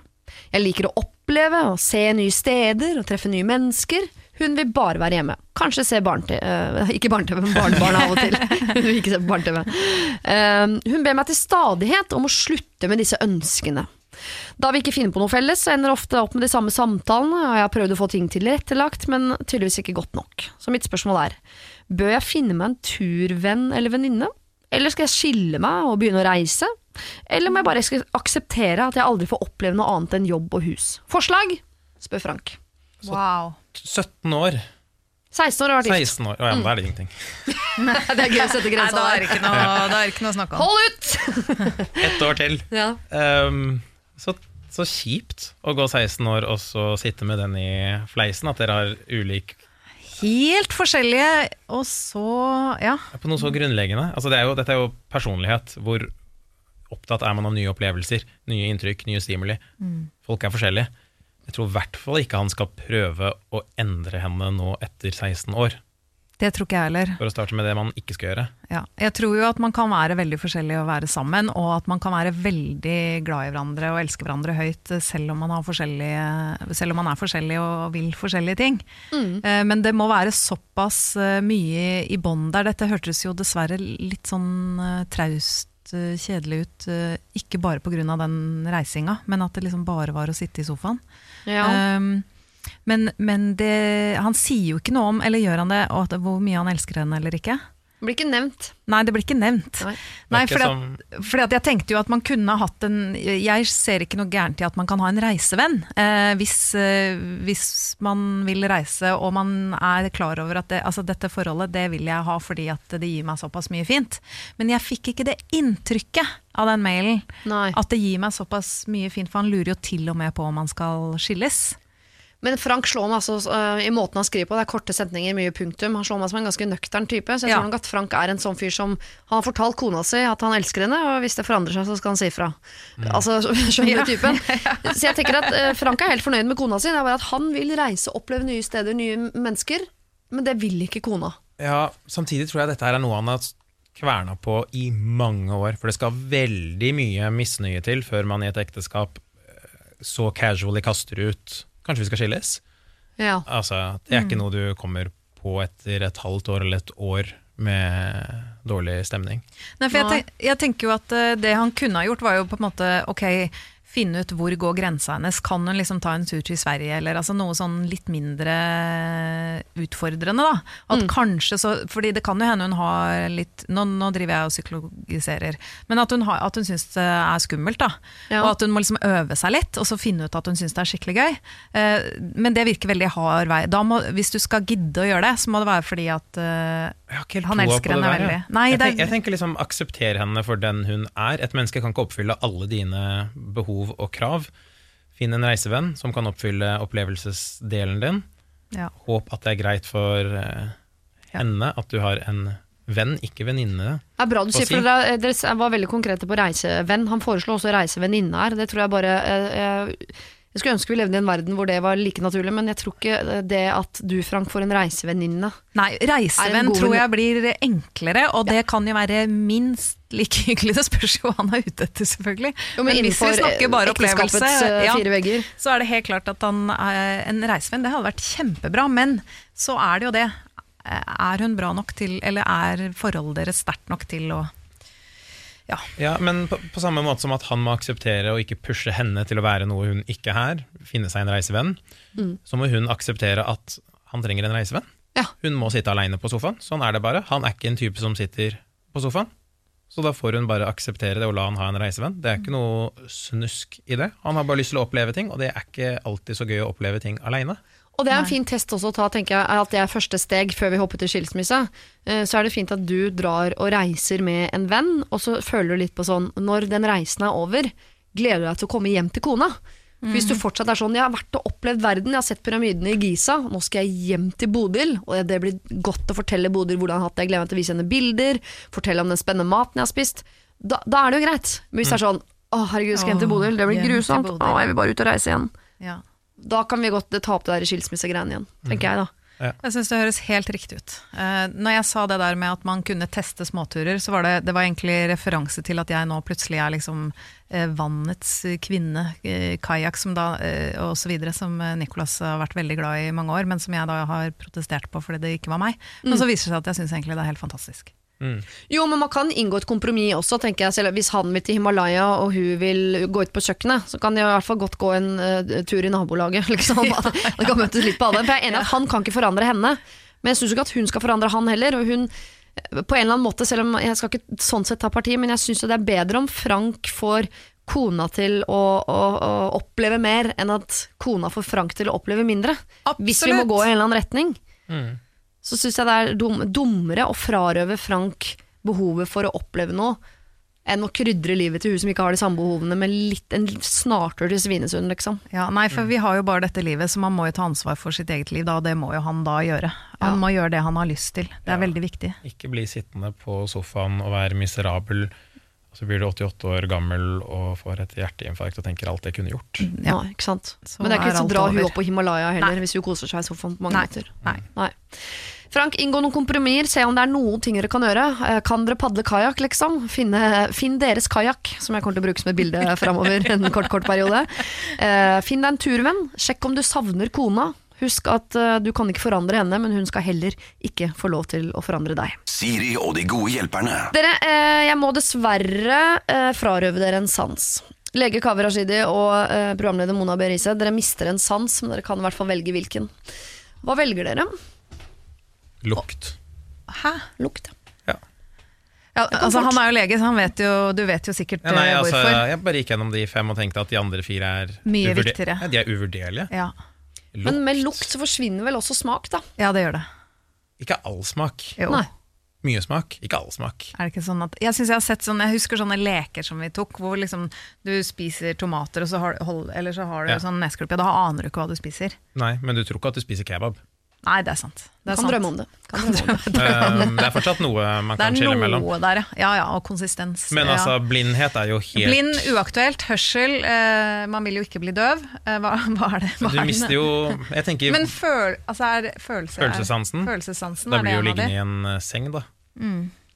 Jeg liker å oppleve og se nye steder og treffe nye mennesker. Hun vil bare være hjemme. Kanskje se barne-TV. uh, ikke barne-TV, men barnebarn av og til. (laughs) (laughs) Hun vil ikke se barne-TV. Uh, hun ber meg til stadighet om å slutte med disse ønskene. Da vi ikke finner på noe felles, så ender ofte opp med de samme samtalene, og jeg har prøvd å få ting tilrettelagt, men tydeligvis ikke godt nok. Så mitt spørsmål er, bør jeg finne meg en turvenn eller venninne? Eller skal jeg skille meg og begynne å reise? Eller må jeg bare akseptere at jeg aldri får oppleve noe annet enn jobb og hus? Forslag? spør Frank. Wow. 17 år. 16 år har vært gift. 16 år. Å ja, men da er det ingenting. (laughs) Det er gøy å sette Nei, grensa da er der. det ikke noe, da er det ikke noe å snakke om. Hold ut! (laughs) Ett år til. Ja. Ehm, så, så kjipt å gå 16 år og så sitte med den i fleisen, at dere har ulik Helt forskjellige, og så Ja. På noe så grunnleggende. Altså det er jo, dette er jo personlighet. Hvor opptatt er man av nye opplevelser, nye inntrykk, nye stimuli. Folk er forskjellige. Jeg tror i hvert fall ikke han skal prøve å endre henne nå etter 16 år. Det tror ikke jeg heller. For å starte med det man ikke skal gjøre. Ja. Jeg tror jo at man kan være veldig forskjellig og være sammen, og at man kan være veldig glad i hverandre og elske hverandre høyt, selv om man, har selv om man er forskjellig og vil forskjellige ting. Mm. Men det må være såpass eh, mye i bånd der. Dette hørtes jo dessverre litt sånn eh, traust eh, kjedelig ut, eh, ikke bare pga. den reisinga, men at det liksom bare var å sitte i sofaen. Ja. Um, men men det, han sier jo ikke noe om, eller gjør han det, at, hvor mye han elsker henne eller ikke? Det blir ikke nevnt. Nei, det blir ikke nevnt. Nei. Nei, Det fordi at, fordi at jeg tenkte jo at man kunne hatt en Jeg ser ikke noe gærent i at man kan ha en reisevenn. Eh, hvis, eh, hvis man vil reise og man er klar over at det, altså dette forholdet det vil jeg ha fordi at det gir meg såpass mye fint. Men jeg fikk ikke det inntrykket av den mailen. Nei. At det gir meg såpass mye fint, for han lurer jo til og med på om han skal skilles. Men Frank slår meg altså uh, i måten han skriver på. Det er korte setninger, mye punktum. Han slår meg som en ganske nøktern type. Så jeg Ja. tror nok at Frank er en sånn fyr som Han har fortalt kona si at han elsker henne, og hvis det forandrer seg, så skal han si ifra. Altså, (laughs) skjønner du typen? (laughs) Så jeg tenker at uh, Frank er helt fornøyd med kona si. Det er bare at han vil reise, oppleve nye steder, nye mennesker. Men det vil ikke kona. Ja, Samtidig tror jeg dette her er noe han har kverna på i mange år. For det skal veldig mye misnøye til før man i et ekteskap eh, så casually kaster ut Kanskje vi skal skilles? Ja. Altså, Det er ikke noe du kommer på etter et halvt år eller et år med dårlig stemning. Nei, for jeg, tenk, jeg tenker jo at eh, det han kunne ha gjort, var jo på en måte ok, finne ut hvor går grensa hennes. Kan hun liksom ta en tur til Sverige, eller altså noe sånn litt mindre utfordrende, da. At Mm. kanskje så Fordi det kan jo hende hun har litt Nå, nå driver jeg og psykologiserer, men at hun, har, at hun syns det er skummelt, da. Ja. Og at hun må liksom øve seg litt, og så finne ut at hun syns det er skikkelig gøy. Eh, men det virker veldig hard vei. Da må, hvis du skal gidde å gjøre det, så må det være fordi at eh, Han elsker henne der, veldig. jeg. Nei, jeg, det er- jeg tenker liksom aksepter henne for den hun er. Et menneske kan ikke oppfylle alle dine behov og krav. Finn en reisevenn som kan oppfylle opplevelsesdelen din. ja. Håp at det er greit for eh, henne at du har en venn, ikke venninne. Det er bra du sier, si? for dere, dere var veldig konkrete på reisevenn. Han foreslo også reisevenninne her. Det tror jeg bare eh, jeg, jeg skulle ønske vi levde i en verden hvor det var like naturlig, men jeg tror ikke det at du, Frank, får en reisevenninne Nei, reisevenn tror jeg blir enklere, og det kan jo være minst like hyggelig. (laughs) Det spørs jo hva han er ute etter, selvfølgelig. Jo, men hvis vi snakker bare eh, opplevelse, eh, ja, så er det helt klart at han er en reisevenn. Det hadde vært kjempebra, men så er det jo det. Er hun bra nok til, eller er forholdet deres sterkt nok til å Ja, Men på, på samme måte som at han må akseptere og ikke pushe henne til å være noe hun ikke er, finne seg en reisevenn, Mm. så må hun akseptere at han trenger en reisevenn. Ja. Hun må sitte aleine på sofaen. Sånn er det bare. Han er ikke en type som sitter på sofaen. Så da får hun bare akseptere det og la han ha en reisevenn. Det er ikke noe snusk i det. Han har bare lyst til å oppleve ting, og det er ikke alltid så gøy å oppleve ting aleine. Og det er en fin test også å ta, tenker jeg, at det er første steg før vi hopper til skilsmisse. Eh, Så er det fint at du drar og reiser med en venn, og så føler du litt på sånn Når den reisen er over, gleder du deg til å komme hjem til kona. Mm. Hvis du fortsatt er sånn Jeg har vært og opplevd verden, jeg har sett pyramidene i Giza, nå skal jeg hjem til Bodil, og det blir godt å fortelle Bodil hvordan jeg har hatt det, jeg gleder meg til å vise henne bilder, fortelle om den spennende maten jeg har spist. Da, da er det jo greit. Men hvis det er sånn Å, herregud, skal jeg hjem til Bodil? Det blir grusomt. Å, jeg vil bare ut og reise igjen. ja. Da kan vi godt ta opp det der skilsmissegreiene igjen, tenker jeg da. Jeg syns det høres helt riktig ut. Uh, når jeg sa det der med at man kunne teste småturer, så var det, det var egentlig referanse til at jeg nå plutselig er liksom uh, vannets kvinne, uh, kajakk som da, eh, og så videre, som Nicolas har vært veldig glad i i mange år, men som jeg da har protestert på fordi det ikke var meg. Men så viser det seg at jeg syns egentlig det er helt fantastisk. Jo, men man kan inngå et kompromiss også, tenker jeg. Selv hvis han vil til Himalaya og hun vil gå ut på kjøkkenet, så kan de i hvert fall godt gå en uh, tur i nabolaget. (laughs) Liksom. Det kan møtes litt på alle. For jeg er enig i at han kan ikke forandre henne, men jeg syns ikke at hun skal forandre han heller. Og hun, eh, på en eller annen måte, selv om jeg skal ikke sånn sett ta parti, men jeg syns det er bedre om Frank får kona til å, å, å oppleve mer, enn at kona får Frank til å oppleve mindre. Hvis vi må gå i en eller annen retning så syns jeg det er dum, dummere å frarøve Frank behovet for å oppleve noe, enn å krydre livet til hun som ikke har de samme behovene, med litt, en snartur til Svinesund, liksom. Ja, nei, for vi har jo bare dette livet, så man må jo ta ansvar for sitt eget liv, da, og det må jo han da gjøre. Han Ja. må gjøre det han har lyst til. Det er veldig viktig. Ikke bli sittende på sofaen og være miserabel, så blir du 88 år gammel og får et hjerteinfarkt og tenker alt jeg kunne gjort. Ja. Ikke sant? Så Men det er ikke så alt dra hun opp på Himalaya heller, Nei. hvis hun koser seg i sofaen på mange Nei. måter. Nei. Nei. Frank, inngå noen kompromisser, se om det er noen ting dere kan gjøre. Eh, Kan dere padle kajakk, liksom? Finne, finn deres kajakk, som jeg kommer til å bruke som et bilde framover en kort, kort periode. Eh, finn deg en turvenn, sjekk om du savner kona. Husk at eh, du kan ikke forandre henne, men hun skal heller ikke få lov til å forandre deg. Siri og de gode hjelperne. Dere, jeg må dessverre frarøve dere en sans. Lege Kaveh Rashidi og programleder Mona B. Riise, dere mister en sans, men dere kan i hvert fall velge hvilken. Hva velger dere? Lukt. Hæ? Lukt. Ja. Ja, altså, han er jo lege, så han vet jo, du vet jo sikkert Ja, nei, eh, altså, hvorfor. jeg bare gikk gjennom de fem og tenkte at de andre fire er Mye viktigere. Ja, de er uvurderlige. Ja. Men med lukt så forsvinner vel også smak, da. ja, det gjør det. Ikke all smak, Jo. Nei. Mye smak, ikke all smak. Er det ikke sånn at, jeg, jeg, har sett sånne, jeg husker sånne leker som vi tok, hvor liksom du spiser tomater, og så har, hold, eller så har du Ja. sånn nesklubb, ja, da aner du ikke hva du spiser. Nei, men du tror ikke at du spiser kebab. Nei, det er sant. Det er Kan sant. drømme om det. Kan drømme om det. Eh, det er fortsatt noe man kan skille mellom. Det er noe der, ja. ja. Ja, og konsistens. Men ja. altså, blindhet er jo helt Blind, uaktuelt. Hørsel. Eh, man vil jo ikke bli døv. Eh, hva, (laughs) hva er det? Hva Du er mister jo Jeg tenker Men føl, altså er følelse, Følelsessansen. Er, følelsessansen Da det blir jo en liggende i en eh, seng, da.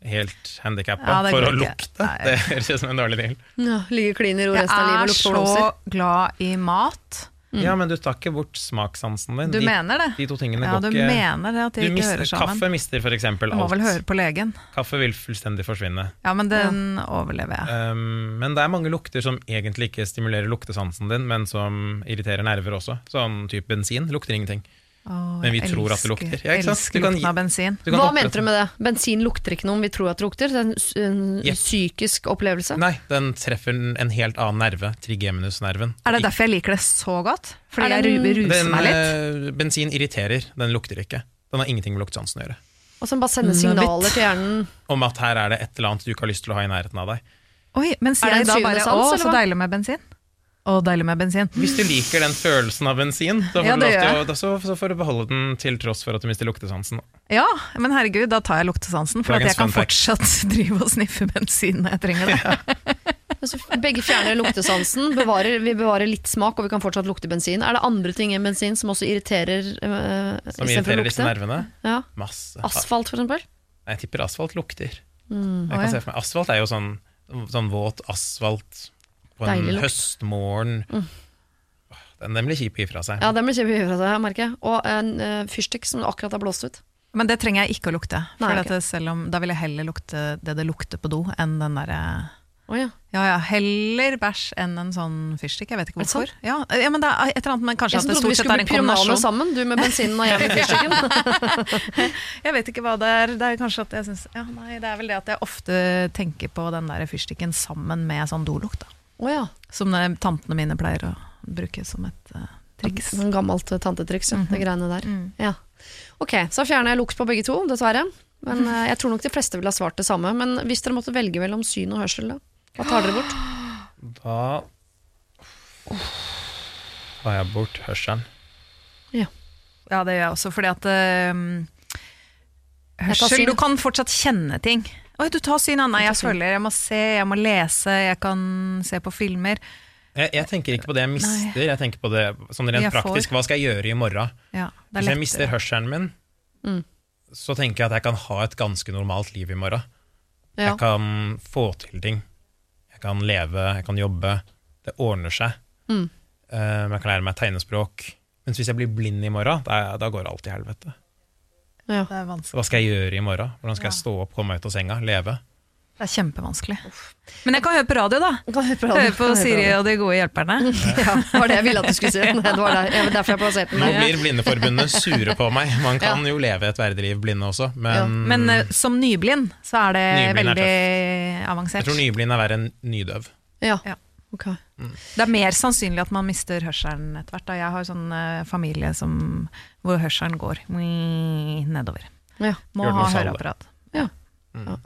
Helt handikappa Ja, for å lukte. Nei. Det høres ut som en dårlig deal. Ja, ligger klin i ro resten av livet og er så glad i mat. Ja, men du tar ikke bort smakssansen din. Du de, mener det? de to tingene Ja, går du ikke mener det at du de ikke mister, hører sammen. Kaffe mister for eksempel Du må vel høre på legen. Kaffe vil fullstendig forsvinne. Ja, men den overlever jeg. Um, men det er mange lukter som egentlig ikke stimulerer luktesansen din, men som irriterer nerver også. Sånn type bensin lukter ingenting. Åh, men vi tror at det lukter. Ja, ikke sant? Elsker lukten av bensin. Hva lukte mente du med det? Bensin lukter ikke noe om vi tror at det lukter? Det er en, en yep. psykisk opplevelse? Nei, den treffer en- helt annen nerve, trigeminusnerven. Er det derfor jeg liker det så godt? Fordi den, jeg ruser Den, meg litt? eh, bensin irriterer, den lukter ikke. Den har ingenting med luktsansen å gjøre. Og som bare sender signaler til hjernen. Om at her er det et eller annet du ikke har lyst til å ha i nærheten av deg. Oi, men sier Er jeg da bare 'å, så deilig med bensin'? Å, deilig med bensin. Hvis du liker den følelsen av bensin, da får, Ja, du lov til å, da, så, så får du beholde den til tross for at du mister luktesansen. Ja, men herregud, da tar jeg luktesansen, for at jeg kan fortsatt (laughs) drive og sniffe bensin når jeg trenger det. Ja. (laughs) begge fjerner luktesansen, bevarer, vi bevarer litt smak, og vi kan fortsatt lukte bensin. Er det andre ting enn bensin som også irriterer uh, Som irriterer disse nervene. Ja. Masse. Asfalt, for eksempel? Jeg tipper asfalt lukter. Mm. Jeg kan se for meg, Asfalt er jo sånn, sånn våt asfalt på en lukt. høstmorgen. Mm. Den, den blir kjip å gi fra seg. Ja, den blir kjempehøy fra seg, merker jeg. Og en uh, fyrstikk som akkurat har blåst ut. Men det trenger jeg ikke å lukte. For Nei, at det, selv om, da vil jeg heller lukte det det lukter på do, enn den derre oh, ja. Ja ja, heller bæsj enn en sånn fyrstikk. Jeg vet ikke hvorfor. Ja, ja, men det er et eller annet, men kanskje Jeg at det trodde vi stort sett skulle er bli en pyromaner kombinasjon. sammen, du med bensinen og jeg med fyrstikken. (laughs) Jeg vet ikke hva det er. Det er kanskje at jeg synes, ja, nei, det er vel det at jeg ofte tenker på den der fyrstikken sammen med sånn dolukt. da. Å ja. Som tantene mine pleier å bruke som et uh, triks. et gammelt eh, tantetriks, ja. Det greiene der. Mm. Ja. Ok, så fjerner jeg lukt på begge to, dessverre. Men uh, jeg tror nok de fleste ville ha svart det samme. Men hvis dere måtte velge mellom syn og hørsel, da? Hva tar dere bort? (gasps) Da tar jeg bort hørselen. Ja, det gjør jeg også, fordi at uh, Hørsel. Du kan fortsatt kjenne ting. Oi, du tar Sina. Nei, Jeg føler jeg må se, jeg må lese, jeg kan se på filmer. Jeg, jeg tenker ikke på det jeg mister, jeg tenker på det sånn rent Jeg praktisk. Hva skal jeg gjøre i morgen? Ja, det er Hvis jeg mister hørselen min, Mm. så tenker jeg at jeg kan ha et ganske normalt liv i morgen. Ja. Jeg kan få til ting. Jeg kan leve, jeg kan jobbe. Det ordner seg. Mm. Eh, jeg kan lære meg tegnespråk. Mens hvis jeg blir blind i morgen, da, da går alt i helvete. Ja. Det er vanskelig. Hva skal jeg gjøre i morgen? Hvordan skal jeg stå opp, komme meg ut av senga, leve? Det er kjempevanskelig. Men jeg kan høre på radio, da. Kan høre på radio. Høre på Kan høre Siri radio. og de gode hjelperne. (laughs) Ja, det var det jeg ville at du skulle si. (laughs) Det var der, det var derfor jeg plasserte den Nå blir Blindeforbundet sure på meg. Man kan jo leve et verdig liv blinde også, men, Men uh, som nyblind så er det Nyblind er veldig avansert. jeg tror nyblind er verre enn nydøv. Ja. Ja. Ok. Det er mer sannsynlig at man mister hørselen etter hvert. da. Jeg har sånn uh, familie som, hvor hørselen går nedover. Ja. Må ha høreapparat. Ja. Ja.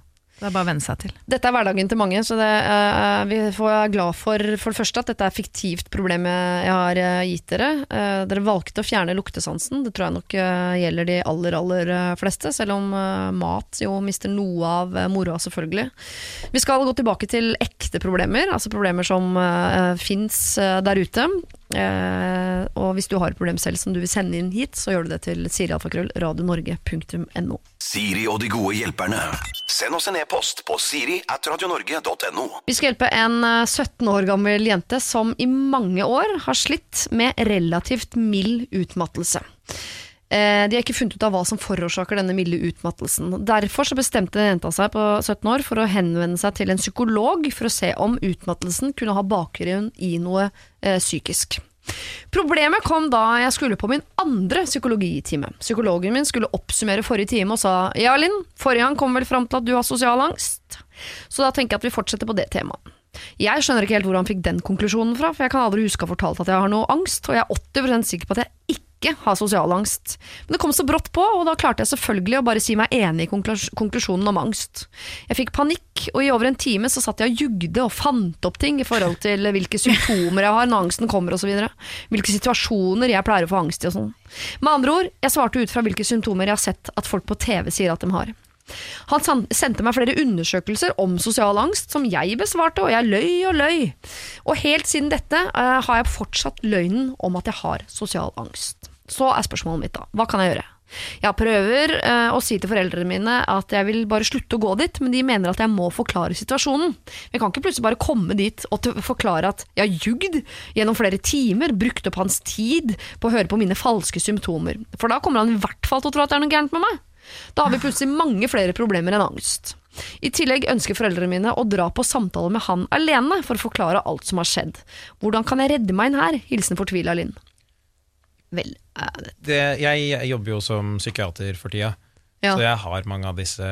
Det er bare å venne seg til. Dette er hverdagen til mange, så det, uh, vi være glad for for det første at dette er fiktivt problem jeg har eh, gitt dere. Uh, dere valgte å fjerne luktesansen, det tror jeg nok uh, gjelder de aller, aller fleste, selv om mat jo mister noe av moroa, selvfølgelig. Vi skal gå tilbake til ekte problemer, altså problemer som uh, fins der ute. Eh, og hvis du har et problem selv som du vil sende inn hit, så gjør du det til sirialfakrøll radionorge.no. Siri og de gode hjelperne. Send oss en e-post på siri at radionorge.no. Vi skal hjelpe en eh, 17 år gammel jente som i mange år har slitt med relativt mild utmattelse. Eh, De har ikke funnet ut av hva som forårsaker denne milde utmattelsen. Derfor bestemte jenta seg på 17 år for å henvende seg til en psykolog for å se om utmattelsen kunne ha bakgrunn i noe eh, psykisk. Problemet kom da jeg skulle på min andre psykologitime. Psykologen min skulle oppsummere forrige time og sa Ja, Linn, forrige gang kom vel fram til at du har sosial angst. Så da tenker jeg at vi fortsetter på det temaet. Jeg skjønner ikke helt hvor han fikk den konklusjonen fra, for jeg kan aldri huske å ha fortalt at jeg har noe angst, og jeg er 80% sikker på at jeg ikke har sosial angst. Men det kom så brått på, og da klarte jeg selvfølgelig å bare si meg enig i konklusjonen om angst. Jeg fikk panikk, og i over en time så satt jeg og jugde og fant opp ting i forhold til hvilke symptomer jeg har når angsten kommer osv. Hvilke situasjoner jeg pleier å få angst i og sånn. Med andre ord, jeg svarte ut fra hvilke symptomer jeg har sett at folk på TV sier at de har. Han sendte meg flere undersøkelser om sosial angst, som jeg besvarte, og jeg løy og løy. Og helt siden dette uh, har jeg fortsatt løgnen om at jeg har sosial angst. Så er spørsmålet mitt da, hva kan jeg gjøre? Jeg prøver uh, å si til foreldrene mine at jeg vil bare slutte å gå dit, men de mener at jeg må forklare situasjonen. Jeg kan ikke plutselig bare komme dit og forklare at jeg har jugd gjennom flere timer, brukt opp hans tid på å høre på mine falske symptomer. For da kommer han i hvert fall til å tro at det er noe gærent med meg. Da har vi plutselig mange flere problemer enn angst. I tillegg ønsker foreldrene mine å dra på samtale med han alene for å forklare alt som har skjedd. Hvordan kan jeg redde meg inn her? Hilsen fortvila Linn. Vel, eh, Det, jeg jobber jo som psykiater for tida, ja. så jeg har mange av disse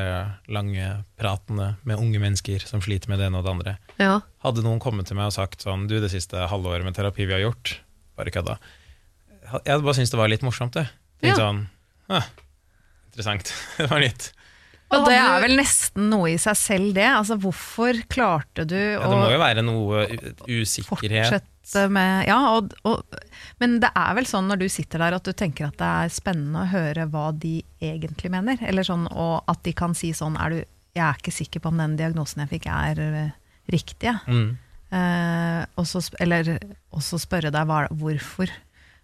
lange pratene med unge mennesker som sliter med det ene og det andre. ja. Hadde noen kommet til meg og sagt sånn Du, det siste halvåret med terapi vi har gjort, bare kødda. Jeg hadde bare syntes det var litt morsomt, det. Litt Ja. sånn ah, Interessant. (laughs) det var nytt. Og det er vel nesten noe i seg selv, det. Altså, hvorfor klarte du ja, å Det må jo være noe usikkerhet. fortsette med Ja, og, og, men det er vel sånn når du sitter der at du tenker at det er spennende å høre hva de egentlig mener. Eller sånn, og at de kan si sånn er du, Jeg er ikke sikker på om den diagnosen jeg fikk er eh, riktig. jeg». Mm. Eh, og så eller også spørre deg hva, hvorfor.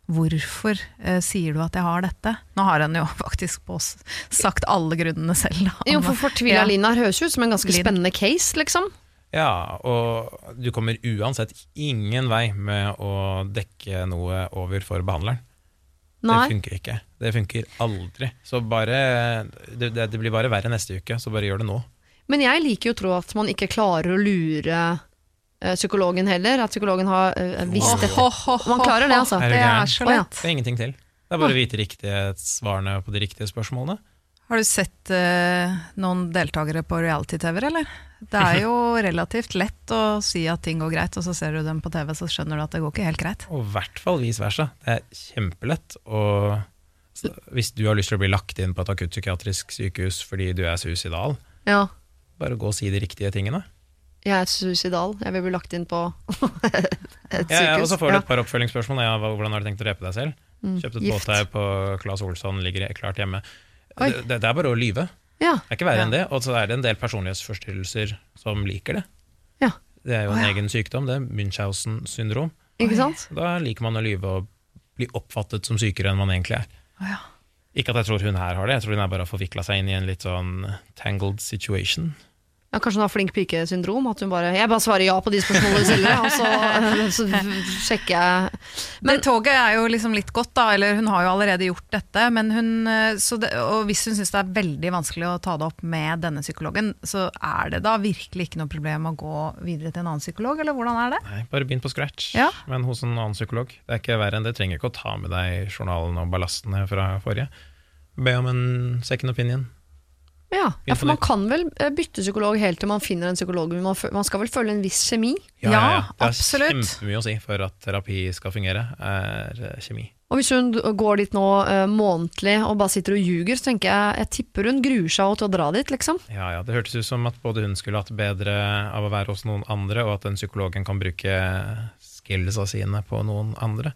Hvorfor eh, sier du at jeg har dette? Nå har han jo (laughs) faktisk på, oss sagt alle grunnene selv. da. Jo, for fortvila Ja. Lina høres jo ut som en ganske Lin. spennende case, liksom. Ja, og du kommer uansett ingen vei med å dekke noe over for behandleren. Nei. Det funker ikke. Det funker aldri. Så bare det, det blir bare verre neste uke, så bare gjør det nå. Men jeg liker jo å tro at man ikke klarer å lure psykologen heller. At psykologen har uh, visst dette. Man klarer det, altså. Er Det er så lett. Det er ingenting til. Det er bare å vite riktige svarene på de riktige spørsmålene. Har du sett eh, noen deltakere på reality-TV, eller? Det er jo (laughs) relativt lett å si at ting går greit, og så ser du dem på TV, så skjønner du at det går ikke helt greit. Og i hvert fall vice versa. Det er kjempelett. Og hvis du har lyst til å bli lagt inn på et akuttpsykiatrisk sykehus fordi du er suicidal, Ja. bare gå og si de riktige tingene. Jeg er suicidal. Jeg vil bli lagt inn på (laughs) et Ja, ja, og så får du et par oppfølgingsspørsmål. Ja, hvordan har du tenkt å drepe deg selv? Kjøpt et gift. båttau på Claes Olsson, ligger klart hjemme. Det, det, er bare å lyve. Ja. Det er ikke verre enn det. Og så er det en del personlighetsforstyrrelser som liker det. Ja. Det er jo en ja. egen sykdom, det. Munchhausen syndrom. Ikke sant? Da liker man å lyve og bli oppfattet som sykere enn man egentlig er. Oh, ja. Ikke at jeg tror hun her har det, jeg tror hun er bare har forvikla seg inn i en litt sånn tangled situation. Ja, kanskje hun har flink pike-syndrom? At hun bare Jeg bare svarer ja på de spørsmålene selv, og så, (laughs) så sjekker jeg Men toget er jo liksom litt godt, da. Eller hun har jo allerede gjort dette. Men hun, eh, så det, og hvis hun syns det er veldig vanskelig å ta det opp med denne psykologen, så er det da virkelig ikke noe problem å gå videre til en annen psykolog, eller hvordan er det? Nei, bare begynn på scratch, Ja. men hos en annen psykolog. Det er ikke verre enn det. Du trenger ikke å ta med deg journalen og ballastene fra forrige. Be om en second opinion. Ja, ja for man kan vel eh, bytte psykolog helt til man finner en psykolog. Man, man skal vel følge en viss kjemi? Ja, Det er absolutt. kjempemye å si for at terapi skal fungere, er eh, kjemi. Og hvis hun går dit nå uh, månedlig og bare sitter og ljuger, så tenker jeg jeg tipper hun gruer seg til å dra dit, liksom. Ja, ja, Det hørtes ut som at både hun skulle hatt bedre av å være hos noen andre, og at den psykologen kan bruke skillsa sine på noen andre.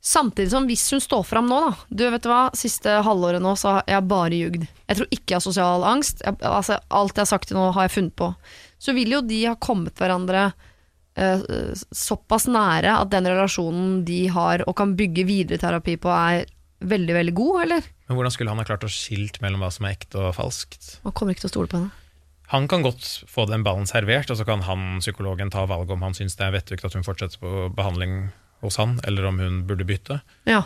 Samtidig som hvis hun står fram nå, da. Du vet hva, siste halvåret nå så har jeg bare ljugd. Jeg tror ikke jeg har sosial angst. Jeg, altså, alt jeg har sagt til nå, har jeg funnet på. Så vil jo de ha kommet hverandre eh, såpass nære at den relasjonen de har og kan bygge videre terapi på, er veldig, veldig god, eller? Men hvordan skulle han ha klart å skilt mellom hva som er ekte og falskt? Han kommer ikke til å stole på henne. Han kan godt få den ballen servert, og så kan han, psykologen ta valget om han syns det er vettugt at hun fortsetter på behandling hos han, eller om hun burde bytte. Ja.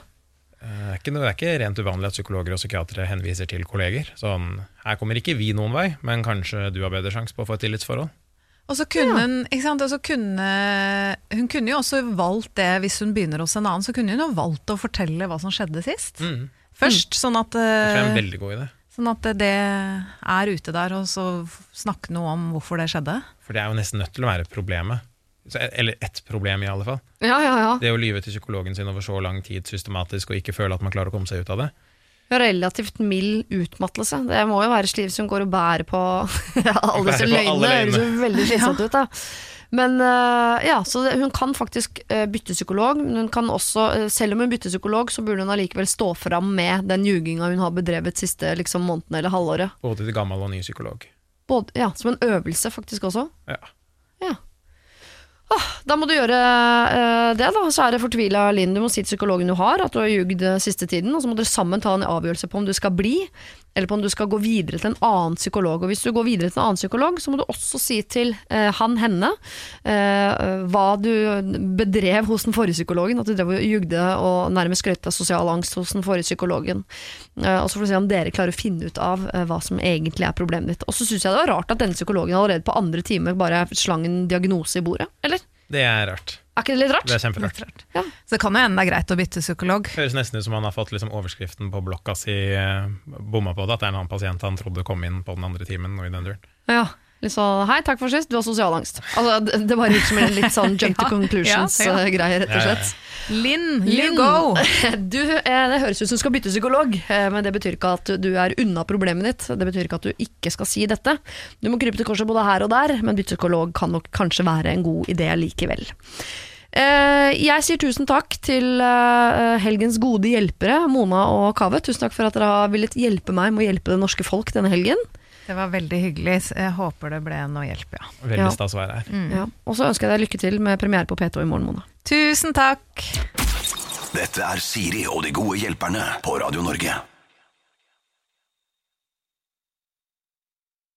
Eh, Det er ikke, det er ikke rent uvanlig at psykologer og psykiatere henviser til kolleger. Sånn, her kommer ikke vi noen vei, men kanskje du har bedre sjanse på å få et tillitsforhold. Og så kunne hun, ikke sant, og så kunne, hun kunne jo også valgt det, hvis hun begynner hos en annen, så kunne hun jo valgt å fortelle hva som skjedde sist. Mm. Først, sånn at Det er en eh, veldig god idé. Sånn at det er ute der, og så snakke noe om hvorfor det skjedde. For det er jo nesten nødt til å være problemet. Så, eller ett problem, i alle fall. Ja, ja, ja. Det å lyve til psykologen sin over så lang tid systematisk og ikke føle at man klarer å komme seg ut av det. Relativt mild utmattelse. Det må jo være sliv som går og bærer på (laughs) alle disse løgnene. Det. Høres jo veldig slitsomt ut, da. Men øh, ja, så hun kan faktisk øh, bytte psykolog, men hun kan også, øh, selv om hun bytter psykolog, så burde hun allikevel stå fram med den ljuginga hun har bedrevet siste liksom, måneden eller halvåret. Både til gammel og ny psykolog. Både, ja, som en øvelse faktisk også. Ja. Åh, da må du gjøre øh, det, da. Så er det fortvila Linn. Du må si til psykologen du har at du har ljugd øh, siste tiden, og så må dere sammen ta en avgjørelse på om du skal bli, eller på om du skal gå videre til en annen psykolog. Og hvis du går videre til en annen psykolog, så må du også si til eh, han, henne, eh, hva du bedrev hos den forrige psykologen. At du drev og jugde og nærmest skrøt av sosial angst hos den forrige psykologen. Eh, og så får du se om dere klarer å finne ut av eh, hva som egentlig er problemet ditt. Og så syns jeg det var rart at denne psykologen allerede på andre time bare slang en diagnose i bordet. Eller? Det er rart. Er ikke det litt rart? Det er kjemperart. Så det kan jo hende det er greit å bytte psykolog. Høres nesten ut som han har fått liksom overskriften på blokka si, eh, bomma på det, at det er en annen pasient han trodde kom inn på den andre timen. Og i den duren. Ja. Litt sånn, Hei, takk for sist, du har sosial angst. Altså, det, det bare gikk som en litt sånn (laughs) jump to Ja, ja, ja. conclusions-greie, rett og slett. Linn, you go! (laughs) Du, eh, det høres ut som du skal bytte psykolog, eh, men det betyr ikke at du er unna problemet ditt. Det betyr ikke at du ikke skal si dette. Du må krype til korset både her og der, men bytte psykolog kan nok kanskje være en god idé likevel. Eh, Jeg sier tusen takk til eh, helgens gode hjelpere, Mona og Kaveh. Tusen takk for at dere har villet hjelpe meg med å hjelpe det norske folk denne helgen. Det var veldig hyggelig. Jeg håper det ble noe hjelp, ja. Veldig stas å være her. Ja. Og så ønsker jeg deg lykke til med premiere på P2 i morgen, Mona. Tusen takk! Dette er Siri og de gode hjelperne på Radio Norge.